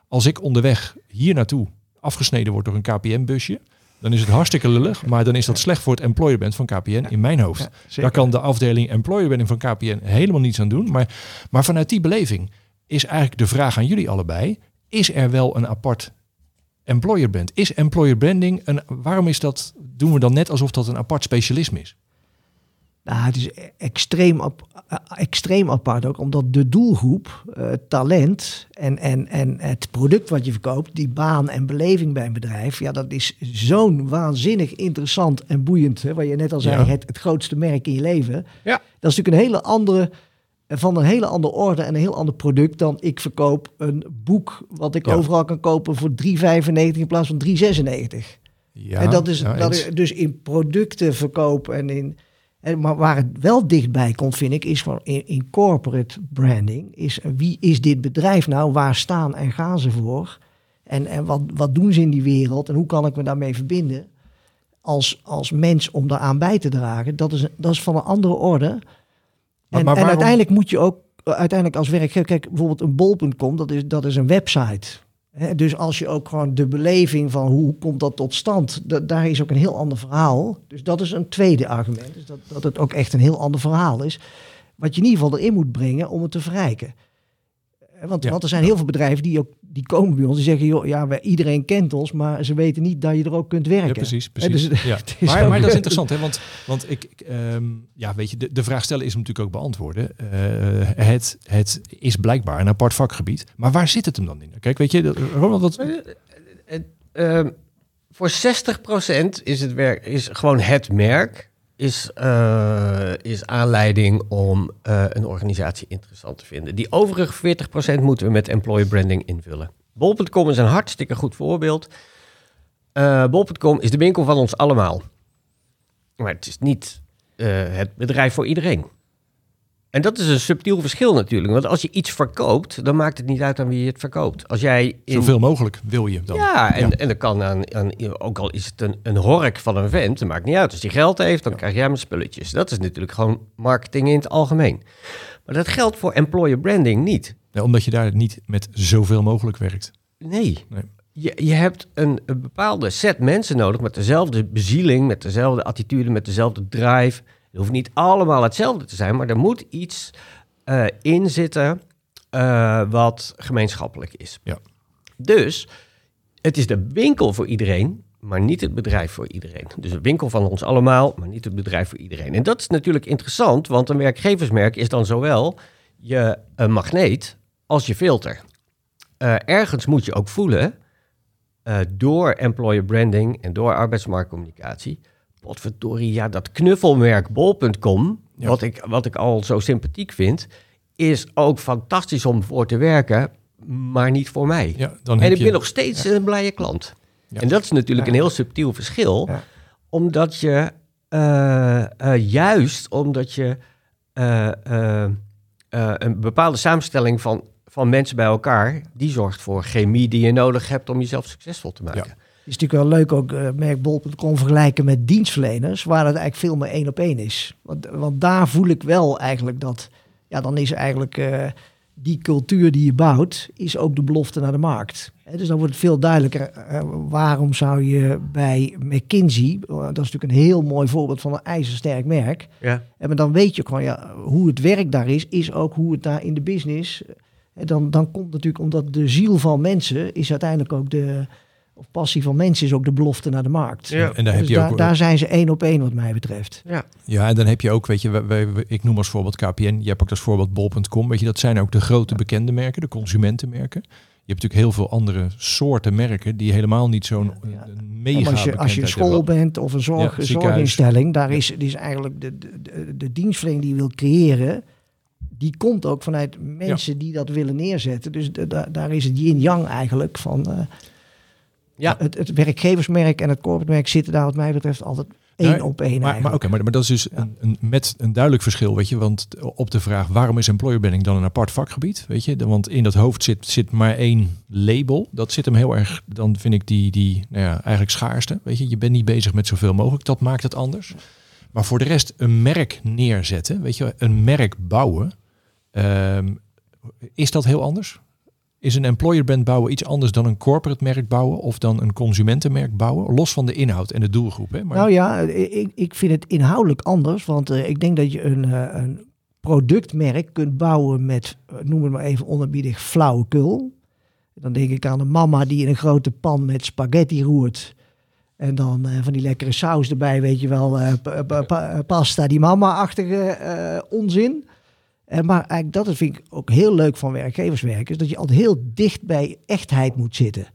Als ik onderweg hier naartoe afgesneden word door een KPN-busje, dan is het hartstikke lullig, maar dan is dat slecht voor het employer band van KPN in mijn hoofd. Daar kan de afdeling employer branding van KPN helemaal niets aan doen. Maar, maar vanuit die beleving is eigenlijk de vraag aan jullie allebei: is er wel een apart employer brand? Is employer branding een? Waarom is dat? Doen we dan net alsof dat een apart specialisme is? Nou, het is e- extreem, ap- eh, extreem apart ook, omdat de doelgroep, eh, talent en, en, en het product wat je verkoopt, die baan en beleving bij een bedrijf, ja, dat is zo'n waanzinnig interessant en boeiend, hè, waar je net al zei, Ja. het, het grootste merk in je leven. Ja. Dat is natuurlijk een hele andere, eh, van een hele andere orde en een heel ander product dan ik verkoop een boek wat ik Ja. overal kan kopen voor 3,95 in plaats van 3,96. Ja, en dat is, ja, dat is dus in producten verkopen en in. En, maar waar het wel dichtbij komt, vind ik, is gewoon in, in corporate branding. Is eh, wie is dit bedrijf nou? Waar staan en gaan ze voor? En, en wat, wat doen ze in die wereld? En hoe kan ik me daarmee verbinden? Als, als mens om daaraan bij te dragen. Dat is, dat is van een andere orde. En, maar en waarom- uiteindelijk moet je ook, eh, uiteindelijk als werkgever, kijk, bijvoorbeeld een bol.com, dat is, dat is een website. Dus als je ook gewoon de beleving van hoe komt dat tot stand, da- daar is ook een heel ander verhaal. Dus dat is een tweede argument, dus dat, dat het ook echt een heel ander verhaal is. Wat je in ieder geval erin moet brengen om het te verrijken. Eh, Want, Ja. want er zijn heel veel bedrijven die ook die komen bij ons die zeggen, joh, ja, wij, iedereen kent ons, maar ze weten niet dat je er ook kunt werken. Ja, precies. Precies. dus ja. Maar, maar dat is interessant, hè? Want, want ik, ik, ehm, ja, weet je, de, de vraag stellen is natuurlijk ook beantwoorden. Eh, het, het is blijkbaar een apart vakgebied. Maar waar zit het hem dan in? Kijk, weet je, Ronald, wat, Eh, ehm, voor 60% is het werk is gewoon het merk. Is, eh, is aanleiding om eh, een organisatie interessant te vinden. Die overige 40% moeten we met employer branding invullen. Bol.com is een hartstikke goed voorbeeld. Eh, Bol.com is de winkel van ons allemaal. Maar het is niet het bedrijf voor iedereen. En dat is een subtiel verschil natuurlijk. Want als je iets verkoopt, dan maakt het niet uit aan wie je het verkoopt. Als jij in zoveel mogelijk wil je dan? ja, en, Ja. en dat kan aan, aan, ook al is het een, een hork van een vent, dat maakt niet uit. Als hij geld heeft, dan krijg jij hem spulletjes. Dat is natuurlijk gewoon marketing in het algemeen. Maar dat geldt voor employer branding niet. Ja, omdat je daar niet met zoveel mogelijk werkt. Nee. Nee. Je, je hebt een, een bepaalde set mensen nodig met dezelfde bezieling, met dezelfde attitude, met dezelfde drive. Het hoeft niet allemaal hetzelfde te zijn, maar er moet iets eh, in zitten eh, wat gemeenschappelijk is. Ja. Dus het is de winkel voor iedereen, maar niet het bedrijf voor iedereen. Dus een winkel van ons allemaal, maar niet het bedrijf voor iedereen. En dat is natuurlijk interessant, want een werkgeversmerk is dan zowel je een magneet als je filter. Eh, ergens moet je ook voelen uh, door employer branding en door arbeidsmarktcommunicatie, potverdorie, ja, dat knuffelmerk bol.com, wat, ik, wat ik al zo sympathiek vind, is ook fantastisch om voor te werken, maar niet voor mij. Ja, dan en ik ben nog steeds een blije klant. En dat is natuurlijk een heel subtiel verschil, omdat je uh, uh, juist omdat je een bepaalde samenstelling van van mensen bij elkaar, die zorgt voor chemie die je nodig hebt om jezelf succesvol te maken. Is natuurlijk wel leuk ook uh, merk Bol.com vergelijken met dienstverleners, waar het eigenlijk veel meer één op één is. Want, want daar voel ik wel eigenlijk dat, ja, dan is eigenlijk uh, die cultuur die je bouwt, is ook de belofte naar de markt. dus dan wordt het veel duidelijker, uh, waarom zou je bij McKinsey, dat is natuurlijk een heel mooi voorbeeld van een ijzersterk merk, ja. en maar dan weet je gewoon, ja, hoe het werk daar is, is ook hoe het daar in de business dan, dan komt natuurlijk, omdat de ziel van mensen is uiteindelijk ook de, of passie van mensen is ook de belofte naar de markt. Ja. En daar, heb dus je ook, daar zijn ze één op één wat mij betreft. Ja. ja, en dan heb je ook, weet je, wij, ik noem als voorbeeld KPN, je hebt ook als voorbeeld bol.com, weet je, dat zijn ook de grote bekende merken, de consumentenmerken. Je hebt natuurlijk heel veel andere soorten merken die helemaal niet zo'n ja. mega als je, als je school bent of een zorg, zorginstelling, daar is, is eigenlijk de, de, de, de dienstverlening die je wil creëren, die komt ook vanuit mensen die dat willen neerzetten. Dus daar is het yin-yang eigenlijk van. Uh, ja. Het, het, werkgeversmerk en het corporate merk zitten daar wat mij betreft altijd één op één. Maar, maar oké, maar, maar, dat is dus een, een, met een duidelijk verschil, weet je. Want op de vraag waarom is employer branding dan een apart vakgebied, weet je. Want in dat hoofd zit, zit maar één label. Dat zit hem heel erg, dan vind ik die, die nou ja, eigenlijk schaarste. Weet je, je bent niet bezig met zoveel mogelijk. Dat maakt het anders. Maar voor de rest een merk neerzetten, weet je, een merk bouwen Um, is dat heel anders? Is een employer brand bouwen iets anders dan een corporate merk bouwen of dan een consumentenmerk bouwen? Los van de inhoud en de doelgroep. Hè? Maar... Nou ja, ik, ik vind het inhoudelijk anders. Want uh, ik denk dat je een, uh, een productmerk kunt bouwen met, uh, noem het maar even onderbiedig, flauwekul. Dan denk ik aan een mama die in een grote pan met spaghetti roert. En dan van die lekkere saus erbij, weet je wel, pasta, die mama-achtige onzin. Uh, maar eigenlijk dat vind ik ook heel leuk van werkgeverswerk, is dat je altijd heel dicht bij echtheid moet zitten.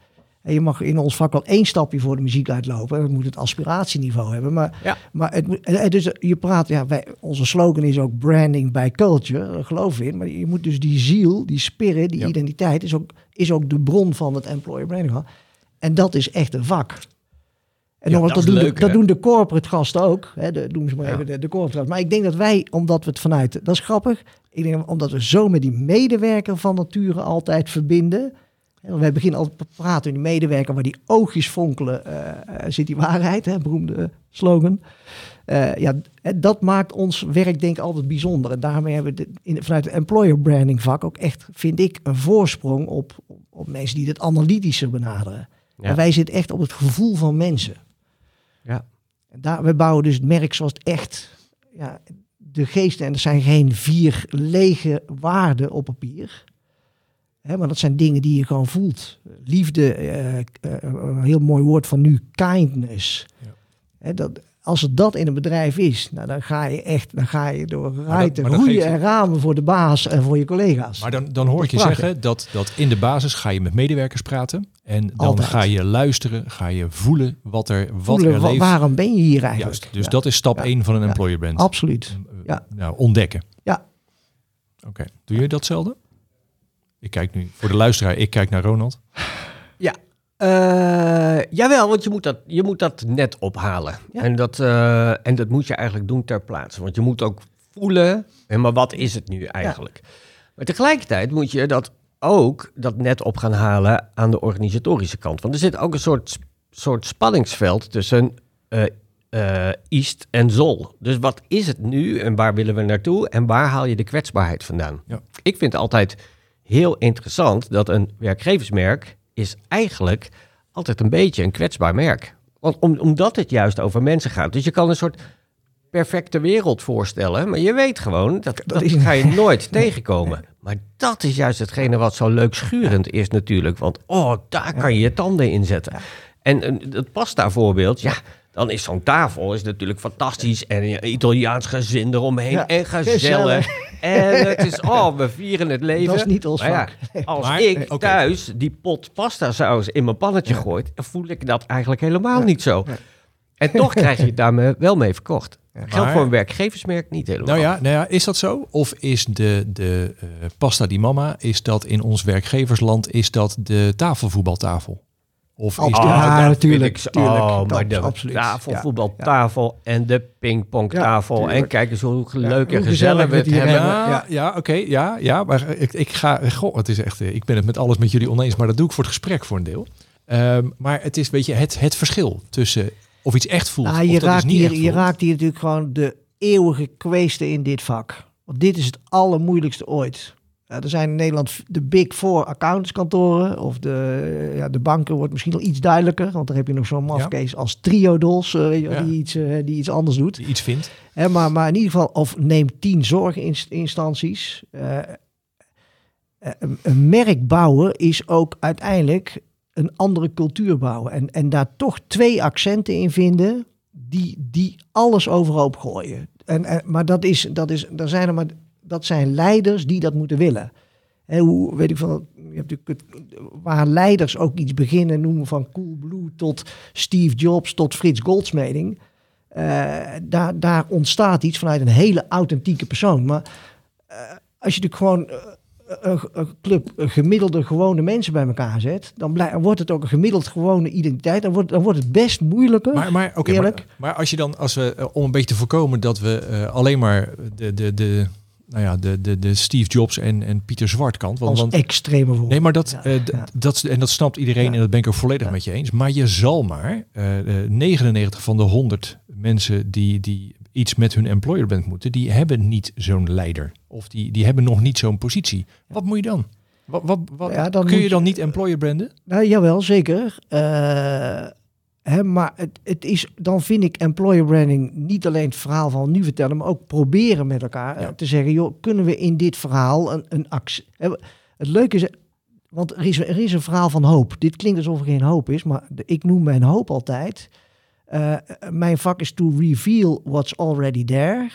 En je mag in ons vak wel één stapje voor de muziek uitlopen. Dat moet het aspiratieniveau hebben. Maar, ja. maar het, dus je praat, ja, wij, onze slogan is ook branding by culture. Daar geloof in. Maar je moet dus die ziel, die spirit, die identiteit, is ook, is ook de bron van het employer branding. En dat is echt een vak. En dan, dat, doen de, dat, doen de, corporate gasten ook. Hè, de, doen ze maar even de, de corporate gasten. Maar ik denk dat wij, omdat we het vanuit... Dat is grappig. Ik denk omdat we zo met die medewerker van nature altijd verbinden. Wij beginnen altijd te praten in die medewerker waar die oogjes fonkelen. Uh, zit die waarheid, hè, beroemde slogan. Uh, ja, dat maakt ons werk denk ik altijd bijzonder. En daarmee hebben we in, vanuit het employer branding vak ook echt, vind ik, een voorsprong op, op, mensen die het analytischer benaderen. Ja. wij zitten echt op het gevoel van mensen. Ja. Daar, we bouwen dus het merk zoals het echt ja, de geesten, en er zijn geen vier lege waarden op papier. Hè, maar dat zijn dingen die je gewoon voelt. Liefde, uh, uh, een heel mooi woord van nu, kindness. Ja. Hè, dat, als het dat in een bedrijf is, nou, dan ga je echt dan ga je door rijten, roeien en ramen voor de baas en voor je collega's. Maar dan, dan hoor ik je zeggen dat, dat in de basis ga je met medewerkers praten. En dan ga je luisteren, ga je voelen wat er, wat voelen, er leeft. Waarom ben je hier eigenlijk? Juist, dus dat is stap 1 van een employer brand. Absoluut. Ja. Nou, ontdekken. Ja. Oké. Doe je datzelfde? Ik kijk nu, voor de luisteraar, ik kijk naar Ronald. Ja, uh, jawel, want je moet dat, je moet dat net ophalen. En, dat, uh, en dat moet je eigenlijk doen ter plaatse. Want je moet ook voelen, maar wat is het nu eigenlijk? Maar tegelijkertijd moet je dat ook dat net op gaan halen aan de organisatorische kant. Want er zit ook een soort, soort spanningsveld tussen uh, uh, East en Zol. Dus wat is het nu en waar willen we naartoe en waar haal je de kwetsbaarheid vandaan? Ja. Ik vind het altijd heel interessant dat een werkgeversmerk is eigenlijk altijd een beetje een kwetsbaar merk. Want om, omdat het juist over mensen gaat. Dus je kan een soort perfecte wereld voorstellen. Maar je weet gewoon, dat, dat, ga je nooit tegenkomen. Maar dat is juist hetgene wat zo leuk schurend is natuurlijk. Want oh, daar kan je je tanden in zetten. En, en het pasta voorbeeld, ja, dan is zo'n tafel is natuurlijk fantastisch. En Italiaans gezin eromheen en gezellig. En het is, oh, we vieren het leven. Dat is niet ons ja, vak. als Maar, ik eh, thuis die pot pasta saus in mijn pannetje Ja. gooit, dan voel ik dat eigenlijk helemaal niet zo. En toch krijg je het daarmee wel mee verkocht. Geldt Maar- voor een werkgeversmerk niet helemaal. Nou ja, nou ja, is dat zo? Of is de, de eh, pasta di mama, is dat in ons werkgeversland, is dat de tafelvoetbaltafel? Of is Oh, dat... ja, dat natuurlijk, vind ik zo- tuurlijk. Oh, Dat maar de absoluut. tafelvoetbaltafel en de pingpongtafel. Ja, en kijk eens hoe leuk en gezellig gezellig we het hebben. Ja, Ja. ja, oké, ja, ja, maar ik, ik ga, goh, het is echt, eh, ik ben het met alles met jullie oneens, maar dat doe ik voor het gesprek voor een deel. Ehm, maar het is, weet je, het, het verschil tussen of iets echt voelt Nou, of je, dat is raakt niet hier, je raakt hier natuurlijk gewoon de eeuwige kweeste in dit vak. Want dit is het allermoeilijkste ooit. Ja, er zijn in Nederland de Big Four accountantskantoren. Of de, ja, de banken wordt misschien al iets duidelijker. Want daar heb je nog zo'n mafkees als Triodos. Ja. die, iets, eh, die iets anders doet. Die iets vindt. Hè, maar, maar in ieder geval, of neem tien zorginstanties. Een, een merk bouwen is ook uiteindelijk een andere cultuur bouwen. En, en daar toch twee accenten in vinden die, die alles overhoop gooien. En, en, maar dat, is, dat, is, daar zijn er maar, dat zijn leiders die dat moeten willen. Hè, hoe, weet ik van, je hebt natuurlijk waar leiders ook iets beginnen, noemen van Coolblue tot Steve Jobs tot Frits Goldsmeding. Eh, daar, daar ontstaat iets vanuit een hele authentieke persoon. Maar eh, als je natuurlijk gewoon eh, een, een club een gemiddelde gewone mensen bij elkaar zet, dan, blij- wordt het ook een gemiddeld gewone identiteit. Dan wordt, dan wordt het best moeilijker. Maar, maar, oké, Eerlijk? maar, maar als je dan, als we, eh, om een beetje te voorkomen dat we eh, alleen maar de, de, de, nou ja, de, de, de Steve Jobs en, en Pieter Zwart kant. Want, als want, extreme nee, maar dat, Ja, eh, ja. dat, en dat snapt iedereen Ja. en dat ben ik ook volledig met je eens. Maar je zal maar eh, 99 van de 100 mensen die, die iets met hun employer bent moeten, die hebben niet zo'n leider. Of die, die hebben nog niet zo'n positie. Wat moet je dan? Wat, wat, wat, Ja, dan kun je dan je- niet employer branden? Nou, jawel, zeker. Eh, hè, maar het, het is, dan vind ik employer branding niet alleen het verhaal van nu vertellen, maar ook proberen met elkaar eh, Ja. te zeggen, joh, kunnen we in dit verhaal een, een actie... Het leuke is, want er is, er is een verhaal van hoop. Dit klinkt alsof er geen hoop is, maar ik noem mijn hoop altijd. Eh, mijn vak is to reveal what's already there.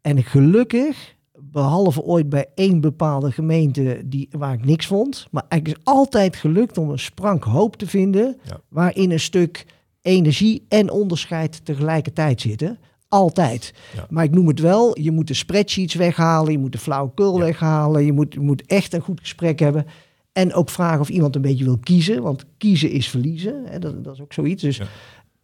En gelukkig, behalve ooit bij één bepaalde gemeente die, waar ik niks vond, maar het is altijd gelukt om een sprank hoop te vinden Ja. waarin een stuk energie en onderscheid tegelijkertijd zitten. Altijd. Ja. Maar ik noem het wel, je moet de spreadsheets weghalen, je moet de flauwekul Ja. weghalen, je moet, je moet echt een goed gesprek hebben. En ook vragen of iemand een beetje wil kiezen, want kiezen is verliezen. Hè, dat, dat is ook zoiets. Dus, Ja.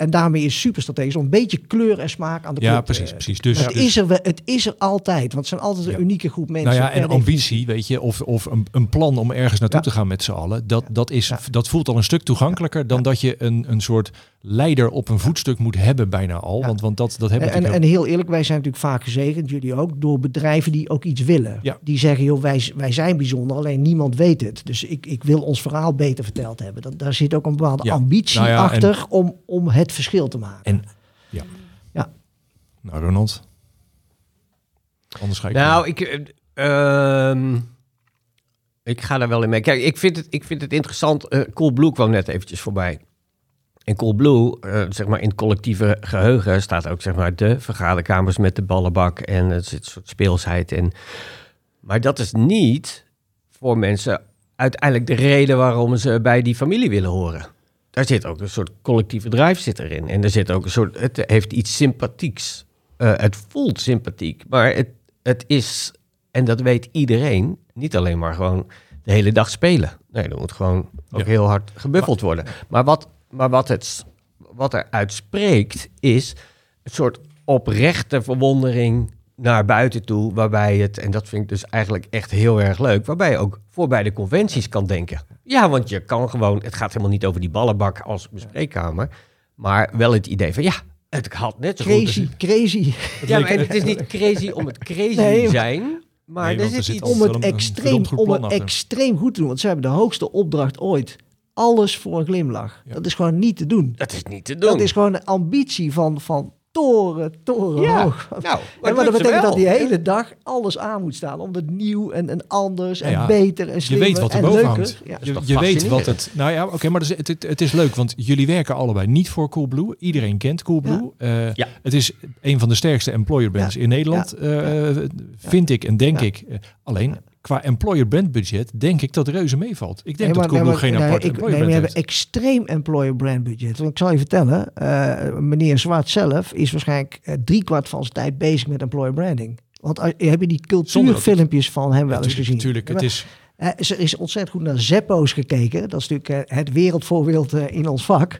En daarmee is super strategisch om een beetje kleur en smaak aan de Ja, precies, eh, precies. Dus, maar het, dus- is er, het is er altijd, want het zijn altijd een Ja. unieke groep mensen. Nou ja, en ambitie, weet je, of, of een, een plan om ergens naartoe Ja. te gaan met z'n allen, dat, dat, is, dat voelt al een stuk toegankelijker dan dat je een, een soort leider op een voetstuk moet hebben bijna al. Ja. Want, want dat, dat hebben we En, en, heel eerlijk, wij zijn natuurlijk vaak gezegend, jullie ook, door bedrijven die ook iets willen. Ja. Die zeggen, joh, wij, wij zijn bijzonder, alleen niemand weet het. Dus ik, ik wil ons verhaal beter verteld hebben. Dat, daar zit ook een bepaalde Ja. ambitie Nou ja, en- achter om, om het verschil te maken. En ja. Ja. Nou, Ronald. Anders ga ik. Nou, ik, eh, ehm, ik ga daar wel in mee. Kijk, ik vind het, ik vind het interessant. eh Coolblue kwam net eventjes voorbij. En Coolblue, eh zeg maar in het collectieve geheugen, staat ook zeg maar de vergaderkamers met de ballenbak en het zit een soort speelsheid. En, maar dat is niet voor mensen uiteindelijk de reden waarom ze bij die familie willen horen. Daar zit ook een soort collectieve drive zit erin. En er zit ook een soort, het heeft iets sympathieks. Eh, het voelt sympathiek, maar het, het is, en dat weet iedereen, niet alleen maar gewoon de hele dag spelen. Nee, er moet gewoon ook Ja. heel hard gebuffeld worden. Maar wat, maar wat, het, wat er uitspreekt is een soort oprechte verwondering naar buiten toe, waarbij het, en dat vind ik dus eigenlijk echt heel erg leuk, waarbij je ook voorbij de conventies kan denken. Ja, want je kan gewoon, het gaat helemaal niet over die ballenbak als bespreekkamer, maar wel het idee van ja, het had net zo goed... Crazy, crazy. Ja, maar het is niet crazy om het crazy Nee, te zijn, maar Nee, er zit er zit iets... Om het een- een extreem, om het extreem goed te doen. Want ze hebben de hoogste opdracht ooit. Alles voor een glimlach. Ja. Dat is gewoon niet te doen. Dat is niet te doen. Dat is gewoon de ambitie van, van toren, toren Ja. hoog. Nou, En maar dat betekent dat die hele dag alles aan moet staan. Om het nieuw en, en anders en Ja, beter en Je slimmer weet wat er en boven leuker. hangt. Ja. Je, je weet wat het. Nou ja, oké, maar het is, het, het is leuk, want jullie werken allebei niet voor Coolblue. Iedereen kent Coolblue. Eh, Ja. Het is een van de sterkste employer brands Ja. in Nederland, eh, vind ik en denk Ja. ik. Eh, alleen qua employer brand budget denk ik dat reuze meevalt. Ik denk Nee, dat maar- nee, maar- geen nee, apart ik, employer nee, we brand hebben heeft. extreem employer brand budget. Want ik zal je vertellen, eh, meneer Zwart zelf is waarschijnlijk eh, driekwart van zijn tijd bezig met employer branding. Want als- heb je die dat- cultuurfilmpjes van hem wel eens gezien? Natuurlijk, het is er is ontzettend goed naar Zeppo's gekeken. Dat is natuurlijk het wereldvoorbeeld in ons vak.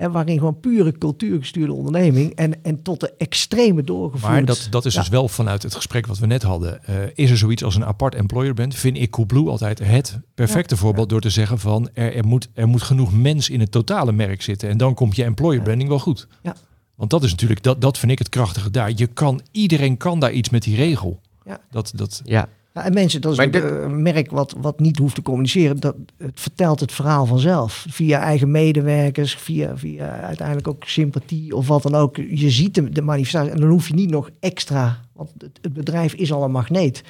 En waarin gewoon pure cultuurgestuurde onderneming en, en tot de extreme doorgevoerd. Maar dat, dat is Ja. dus wel vanuit het gesprek wat we net hadden. Eh, is er zoiets als een apart employer brand? Vind ik Coolblue altijd het perfecte voorbeeld door te zeggen van er, er, moet, er moet genoeg mens in het totale merk zitten. En dan komt je employer branding wel goed. Ja. Want dat is natuurlijk, dat, dat vind ik het krachtige daar. Je kan, iedereen kan daar iets met die regel. Ja. Dat, dat, Ja, En mensen, dat is eh, een merk wat, wat niet hoeft te communiceren. Dat, het vertelt het verhaal vanzelf. Via eigen medewerkers, via, via uiteindelijk ook sympathie of wat dan ook. Je ziet de, de manifestatie en dan hoef je niet nog extra. Want het, het bedrijf is al een magneet.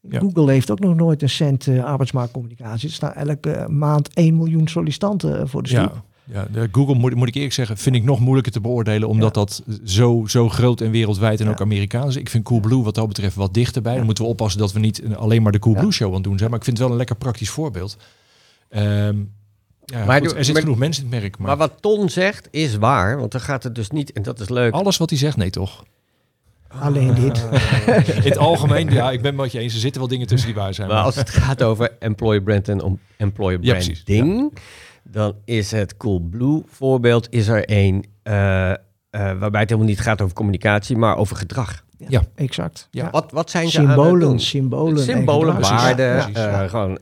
Ja. Google heeft ook nog nooit een cent eh, arbeidsmarktcommunicatie. Er staan elke maand 1 miljoen sollicitanten eh, voor de stoep. ja, ja, de Google moet, moet ik eerlijk zeggen, vind ik nog moeilijker te beoordelen. Omdat dat zo, zo groot en wereldwijd en Ja. ook Amerikaans is. Ik vind Coolblue wat dat betreft wat dichterbij. Dan moeten we oppassen dat we niet alleen maar de Coolblue Ja. show aan het doen zijn. Maar ik vind het wel een lekker praktisch voorbeeld. Ehm, ja, Maar goed, er zit maar- genoeg mensen in het merk. Maar, maar wat Ton zegt is waar, want dan gaat het dus niet, en dat is leuk. alles wat hij zegt, nee toch? Alleen dit. In het algemeen, ja, ik ben het met je eens. Er zitten wel dingen tussen die waar zijn. Maar als het gaat over employer brand en om employer Ja, precies. branding, dan is het Coolblue voorbeeld is er een eh, eh, waarbij het helemaal niet gaat over communicatie, maar over gedrag. Ja. Exact. Ja. Wat, wat zijn ze aan het Symbolen, doen? symbolen. en Symbolen, waarden, Ja, eh, gewoon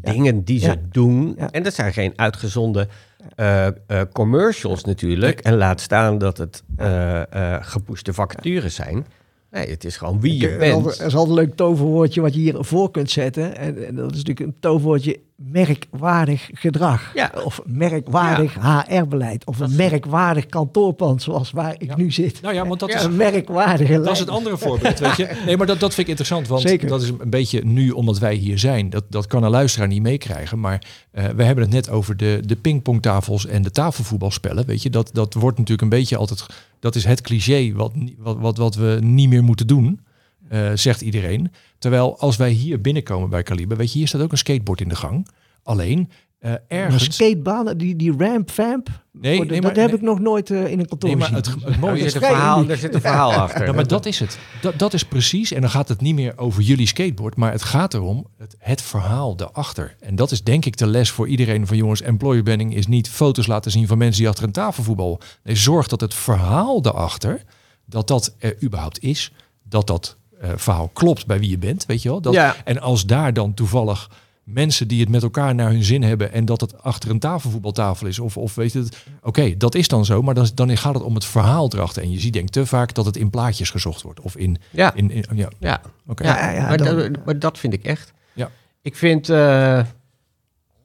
dingen die ze Ja. doen. Ja. En dat zijn geen uitgezonde eh, eh, commercials natuurlijk. En laat staan dat het eh eh gepushte vacatures zijn. Nee, het is gewoon wie je Er bent. Er is altijd een leuk toverwoordje wat je hier voor kunt zetten. En, en dat is natuurlijk een toverwoordje merkwaardig gedrag. Ja. Of merkwaardig HR-beleid. Of een merkwaardig kantoorpand zoals waar ik Ja. nu zit. Nou ja, want dat Ja. is Een merkwaardige Dat is het andere voorbeeld, weet je. Nee, maar dat, dat vind ik interessant, want Zeker. dat is een beetje nu, omdat wij hier zijn. Dat, dat kan een luisteraar niet meekrijgen, maar eh, we hebben het net over de, de pingpongtafels en de tafelvoetbalspellen, weet je. Dat, dat wordt natuurlijk een beetje altijd, dat is het cliché wat, wat, wat, wat we niet meer moeten doen, eh, zegt iedereen. Terwijl als wij hier binnenkomen bij Kaliber, weet je, hier staat ook een skateboard in de gang. Alleen, eh, Een ergens... skatebaan, die, die ramp vamp. Nee, voor de- nee, dat heb nee. ik nog nooit eh, in een kantoor Nee, maar gezien. het, het mooie er, is zit een verhaal, er zit een verhaal achter. Ja, maar dat is het. Dat, dat is precies. En dan gaat het niet meer over jullie skateboard, maar het gaat erom het, het verhaal daarachter. En dat is denk ik de les voor iedereen van jongens. Employer branding is niet foto's laten zien van mensen die achter een tafelvoetbal. Nee, zorg dat het verhaal daarachter, dat dat er überhaupt is. Dat dat eh, verhaal klopt bij wie je bent, weet je wel. Dat, Ja. En als daar dan toevallig mensen die het met elkaar naar hun zin hebben en dat het achter een tafelvoetbaltafel is of, of weet je het, oké, dat is dan zo, maar dan, dan gaat het om het verhaal erachter. En je ziet denk ik te vaak dat het in plaatjes gezocht wordt of in, Ja, in, in ja, ja. oké. Ja, Ja, ja, maar, dan- dat, maar dat vind ik echt. Ja. Ik vind... eh,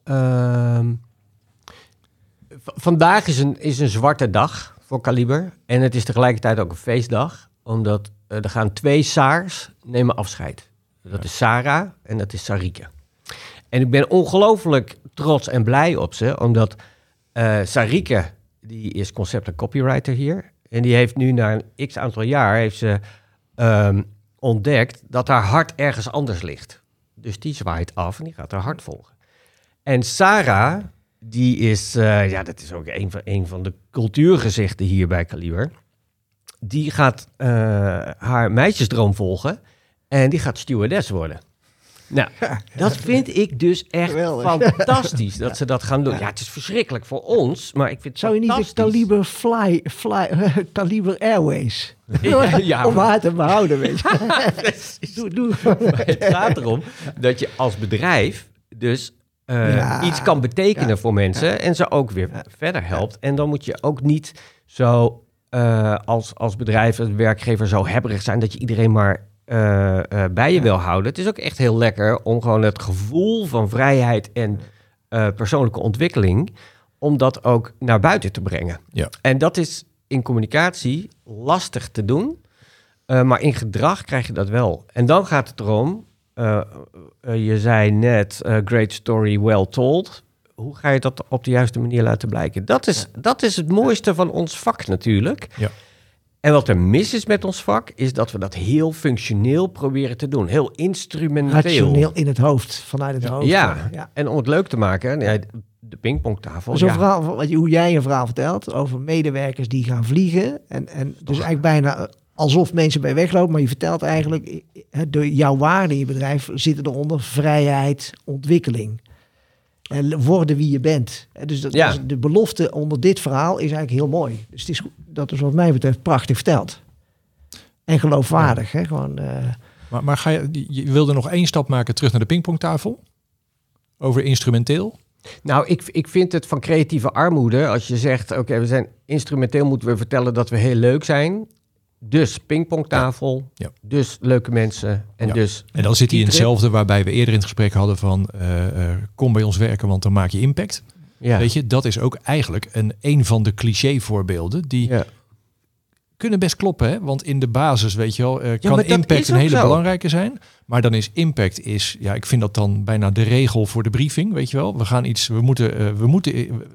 ehm, vandaag is een, is een zwarte dag voor Kaliber. En het is tegelijkertijd ook een feestdag. Omdat er gaan twee Saars nemen afscheid. Dat is Sarah en dat is Sarike. En ik ben ongelooflijk trots en blij op ze. Omdat eh Sarike, die is concept en copywriter hier. En die heeft nu na een x aantal jaar... heeft ze ehm, ontdekt dat haar hart ergens anders ligt. Dus die zwaait af en die gaat haar hart volgen. En Sarah, die is, eh, ja, dat is ook een van, een van de cultuurgezichten hier bij Kaliber. Die gaat eh, haar meisjesdroom volgen en die gaat stewardess worden. Nou, dat vind ik dus echt Geweldig. fantastisch dat ze dat gaan doen. Ja, het is verschrikkelijk voor ons, maar ik vind het Zou je niet de. Kaliber Fly, fly Kaliber Airways... Ja, ja, om haar te behouden, weet je. doe, doe. Maar het gaat erom dat je als bedrijf dus eh, Ja. iets kan betekenen voor mensen en ze ook weer verder helpt. En dan moet je ook niet zo eh, als, als bedrijf, als werkgever zo hebberig zijn dat je iedereen maar eh, eh, bij je wil houden. Het is ook echt heel lekker om gewoon het gevoel van vrijheid en persoonlijke ontwikkeling, om dat ook naar buiten te brengen. Ja. En dat is in communicatie lastig te doen. Maar in gedrag krijg je dat wel. En dan gaat het erom, je zei net, great story well told. Hoe ga je dat op de juiste manier laten blijken? Dat is, dat is het mooiste van ons vak natuurlijk. Ja. En wat er mis is met ons vak, is dat we dat heel functioneel proberen te doen. Heel instrumenteel. Rationeel in het hoofd, vanuit het hoofd. Ja. ja, en om het leuk te maken, de pingpongtafel. Zo'n ja. verhaal, wat je, hoe jij een verhaal vertelt over medewerkers die gaan vliegen. En, en dus eigenlijk bijna alsof mensen bij weglopen, maar je vertelt eigenlijk, door jouw waarde in je bedrijf zitten eronder vrijheid, ontwikkeling. En worden wie je bent. Dus, dat, ja. de belofte onder dit verhaal is eigenlijk heel mooi. Dus het is, dat is wat mij betreft prachtig verteld. En geloofwaardig. Hè? Gewoon, uh... maar, maar ga je, je wilde nog één stap maken terug naar de pingpongtafel? Over instrumenteel? Nou, ik, ik vind het van creatieve armoede. Als je zegt, oké, we zijn instrumenteel, moeten we vertellen dat we heel leuk zijn. Dus pingpongtafel, ja. dus leuke mensen en Ja. dus... En dan zit hij in hetzelfde waarbij we eerder in het gesprek hadden van eh, eh, kom bij ons werken, want dan maak je impact. Ja. Weet je, dat is ook eigenlijk een, een van de cliché voorbeelden die Ja. Kunnen best kloppen. Hè? Want in de basis, weet je wel, eh, kan impact een hele zo. belangrijke zijn. Maar dan is impact is, ja, ik vind dat dan bijna de regel voor de briefing, weet je wel. We gaan iets, we moeten, eh, we moeten,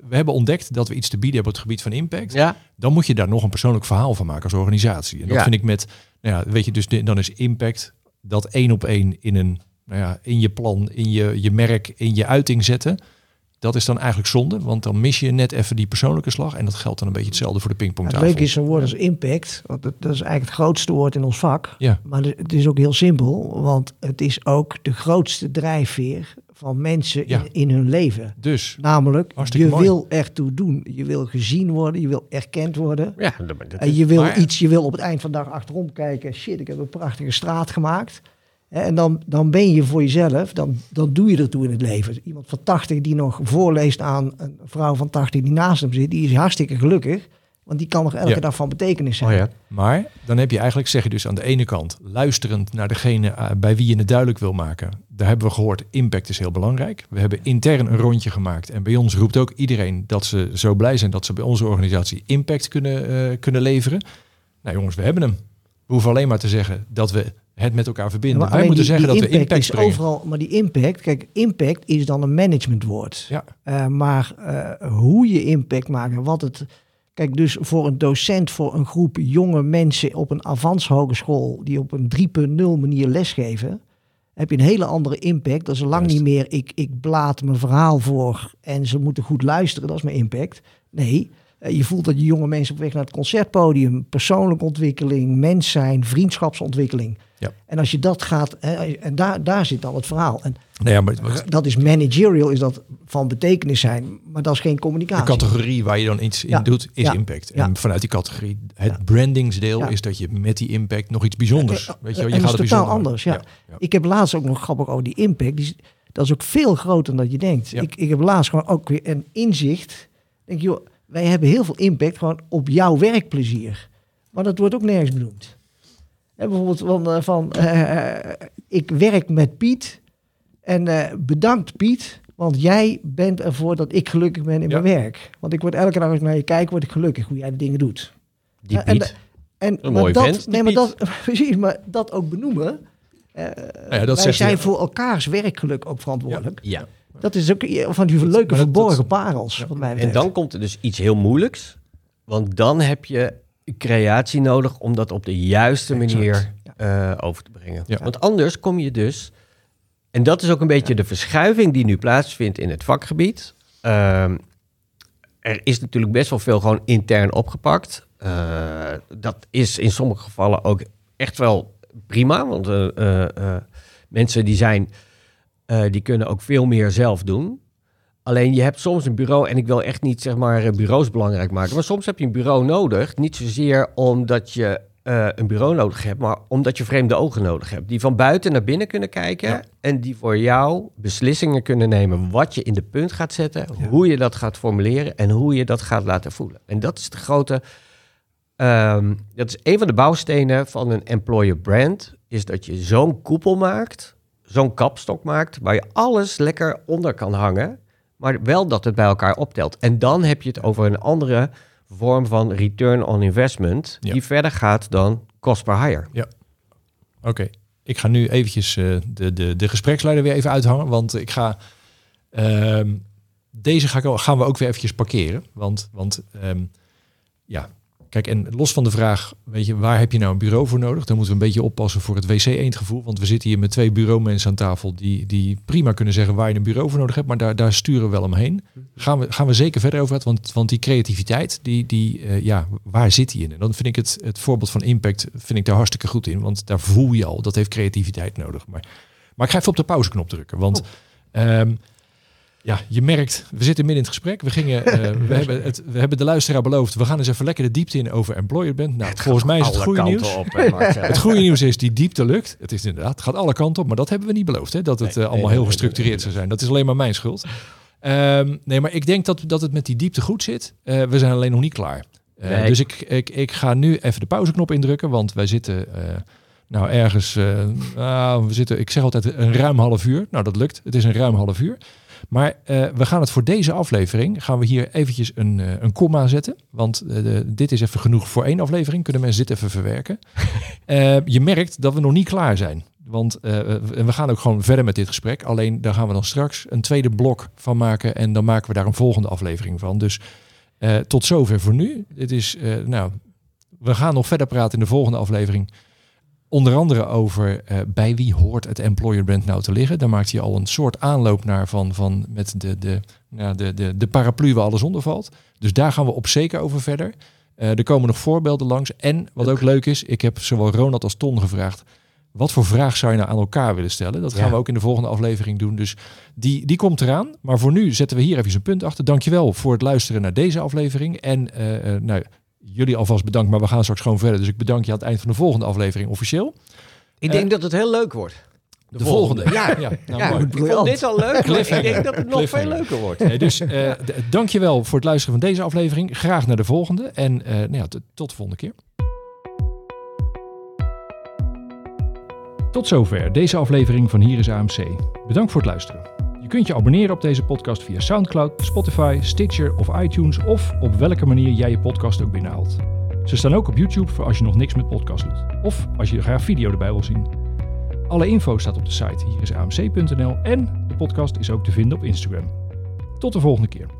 we hebben ontdekt dat we iets te bieden hebben op het gebied van impact. Ja, Dan moet je daar nog een persoonlijk verhaal van maken als organisatie. En dat Ja. vind ik met, nou ja, weet je, dus de- dan is impact dat één op één in een, nou ja, in je plan, in je, je merk, in je uiting zetten. Dat is dan eigenlijk zonde, want dan mis je net even die persoonlijke slag. En dat geldt dan een beetje hetzelfde voor de het pingpongtafel. leuke is zo'n woord als impact. Want dat, dat is eigenlijk het grootste woord in ons vak. Ja, Maar het is ook heel simpel. Want het is ook de grootste drijfveer van mensen Ja. in, in hun leven. dus Namelijk, je mooi. wil ertoe doen. Je wil gezien worden. Je wil erkend worden. ja dat, dat En je wil maar- iets, je wil op het eind van de dag achterom kijken. Shit, ik heb een prachtige straat gemaakt. En dan, dan ben je voor jezelf, dan, dan doe je ertoe in het leven. Iemand van 80 die nog voorleest aan een vrouw van 80 die naast hem zit, die is hartstikke gelukkig. Want die kan nog elke Ja. dag van betekenis zijn. Oh ja. Maar dan heb je eigenlijk, zeg je dus aan de ene kant, luisterend naar degene eh, bij wie je het duidelijk wil maken. Daar hebben we gehoord, impact is heel belangrijk. We hebben intern een rondje gemaakt. En bij ons roept ook iedereen dat ze zo blij zijn dat ze bij onze organisatie impact kunnen, eh, kunnen leveren. Nou jongens, we hebben hem. We hoeven alleen maar te zeggen dat we het met elkaar verbinden. Maar Wij moeten die- zeggen die dat we impact is brengen. overal. Maar die impact, kijk, impact is dan een managementwoord. Ja. Eh, maar eh, hoe je impact maakt en wat het. Kijk, dus voor een docent, voor een groep jonge mensen op een Avans Hogeschool die op een 3.0 manier lesgeven, heb je een hele andere impact. Dat is lang Juist. niet meer ik, ik blaat mijn verhaal voor en ze moeten goed luisteren. Dat is mijn impact. Nee, je voelt dat je jonge mensen op weg naar het concertpodium, persoonlijke ontwikkeling, mens zijn, vriendschapsontwikkeling. Ja. En als je dat gaat, en daar, daar zit dan het verhaal. En Nou ja, maar dat is managerial, is dat van betekenis zijn, maar dat is geen de communicatie. categorie waar je dan iets in Ja. doet, is Ja. impact. En vanuit die categorie, het brandingsdeel is dat je met die impact nog iets bijzonders. Eh, weet je, eh, wel, je en gaat dat het is totaal bijzonder anders, ja. Ik heb laatst ook nog grappig over die impact. Die, dat is ook veel groter dan dat je denkt. Ik, ik heb laatst gewoon ook weer een inzicht. Denk, joh, wij hebben heel veel impact gewoon op jouw werkplezier. Maar dat wordt ook nergens benoemd. Hè, bijvoorbeeld van, eh, van eh, eh, ik werk met Piet en bedankt Piet, want jij bent ervoor dat ik gelukkig ben in Ja. mijn werk. Want ik word elke dag als ik naar je kijk, word ik gelukkig hoe jij de dingen doet. Die Ja, en Piet. En, Een maar dat, vent, nee, maar Piet. dat, precies, maar dat ook benoemen. ja, dat wij zijn voor elkaars werkgeluk ook verantwoordelijk. Ja. Dat is ook van die leuke dat- verborgen dat- parels. Wat mij En dan komt er dus iets heel moeilijks. Want dan heb je creatie nodig om dat op de juiste manier eh, over te brengen. Ja. Want anders kom je dus... En dat is ook een beetje de verschuiving die nu plaatsvindt in het vakgebied. Ehm, er is natuurlijk best wel veel gewoon intern opgepakt. Eh, dat is in sommige gevallen ook echt wel prima. Want eh, eh, eh, mensen die zijn... eh, die kunnen ook veel meer zelf doen. Alleen je hebt soms een bureau, en ik wil echt niet zeg maar eh, bureaus belangrijk maken, maar soms heb je een bureau nodig. Niet zozeer omdat je eh, een bureau nodig hebt, maar omdat je vreemde ogen nodig hebt. Die van buiten naar binnen kunnen kijken Ja. en die voor jou beslissingen kunnen nemen wat je in de punt gaat zetten, hoe je dat gaat formuleren en hoe je dat gaat laten voelen. En dat is de grote, ehm, dat is een van de bouwstenen van een employer brand, is dat je zo'n koepel maakt, zo'n kapstok maakt, waar je alles lekker onder kan hangen. Maar wel dat het bij elkaar optelt. En dan heb je het over een andere vorm van return on investment Ja. die verder gaat dan cost per hire. Oké, ik ga nu eventjes eh, de, de, de gespreksleider weer even uithangen. Want ik ga... ehm, deze ga ik, gaan we ook weer eventjes parkeren. Want, want ehm, ja, kijk, en los van de vraag, weet je, waar heb je nou een bureau voor nodig? Dan moeten we een beetje oppassen voor het wc-eendgevoel. Want we zitten hier met twee bureaumensen aan tafel die, die prima kunnen zeggen waar je een bureau voor nodig hebt. Maar daar, daar sturen we wel omheen. Gaan we, gaan we zeker verder over praten. Want, want die creativiteit, die, die, eh, ja, waar zit die in? En dan vind ik het, het voorbeeld van impact vind ik daar hartstikke goed in. Want daar voel je al, dat heeft creativiteit nodig. Maar, maar ik ga even op de pauzeknop drukken. Want ehm, ja, je merkt, we zitten midden in het gesprek. We, gingen, eh, we, hebben het, we hebben de luisteraar beloofd, we gaan eens even lekker de diepte in over employer band. Nou, volgens mij is het goede nieuws. op, hè. Het goede nieuws is, die diepte lukt. Het is inderdaad, het gaat alle kanten op, maar dat hebben we niet beloofd. Hè? Dat het Nee, eh, allemaal nee, heel gestructureerd nee, zou zijn. Dat is alleen maar mijn schuld. Ehm, nee, maar ik denk dat, dat het met die diepte goed zit. Eh, we zijn alleen nog niet klaar. Dus ik, ik, ik ga nu even de pauzeknop indrukken, want wij zitten nou ergens, nou, we zitten, ik zeg altijd een ruim half uur. Nou, dat lukt. Het is een ruim half uur. Maar eh, we gaan het voor deze aflevering, gaan we hier eventjes een, eh, een komma zetten. Want eh, dit is even genoeg voor één aflevering. Kunnen mensen dit even verwerken? Je merkt dat we nog niet klaar zijn. Want we gaan ook gewoon verder met dit gesprek. Alleen daar gaan we dan straks een tweede blok van maken. En dan maken we daar een volgende aflevering van. Dus tot zover voor nu. Dit is, nou, we gaan nog verder praten in de volgende aflevering. Onder andere over eh, bij wie hoort het employer brand nou te liggen. Daar maakt hij al een soort aanloop naar van, van met de, de, ja, de, de, de paraplu waar alles onder valt. Dus daar gaan we op zeker over verder. Eh, er komen nog voorbeelden langs. En wat ook leuk is, ik heb zowel Ronald als Ton gevraagd. Wat voor vraag zou je nou aan elkaar willen stellen? Dat gaan Ja. we ook in de volgende aflevering doen. Dus die, die komt eraan. Maar voor nu zetten we hier even een punt achter. Dankjewel voor het luisteren naar deze aflevering. En eh, nou, jullie alvast bedankt, maar we gaan straks gewoon verder. Dus ik bedank je aan het eind van de volgende aflevering officieel. Ik denk dat het heel leuk wordt. De, volgende. Ja, ja, nou, ja, ik vond dit al leuk, maar ik denk dat het nog veel leuker wordt. Nee, dus eh d- dankjewel voor het luisteren van deze aflevering. Graag naar de volgende. En eh, nou ja, t- tot de volgende keer. Tot zover deze aflevering van Hier is AMC. Bedankt voor het luisteren. Je kunt je abonneren op deze podcast via SoundCloud, Spotify, Stitcher of iTunes of op welke manier jij je podcast ook binnenhaalt. Ze staan ook op YouTube voor als je nog niks met podcast doet. Of als je graag video erbij wil zien. Alle info staat op de site hierisamc.nl en de podcast is ook te vinden op Instagram. Tot de volgende keer.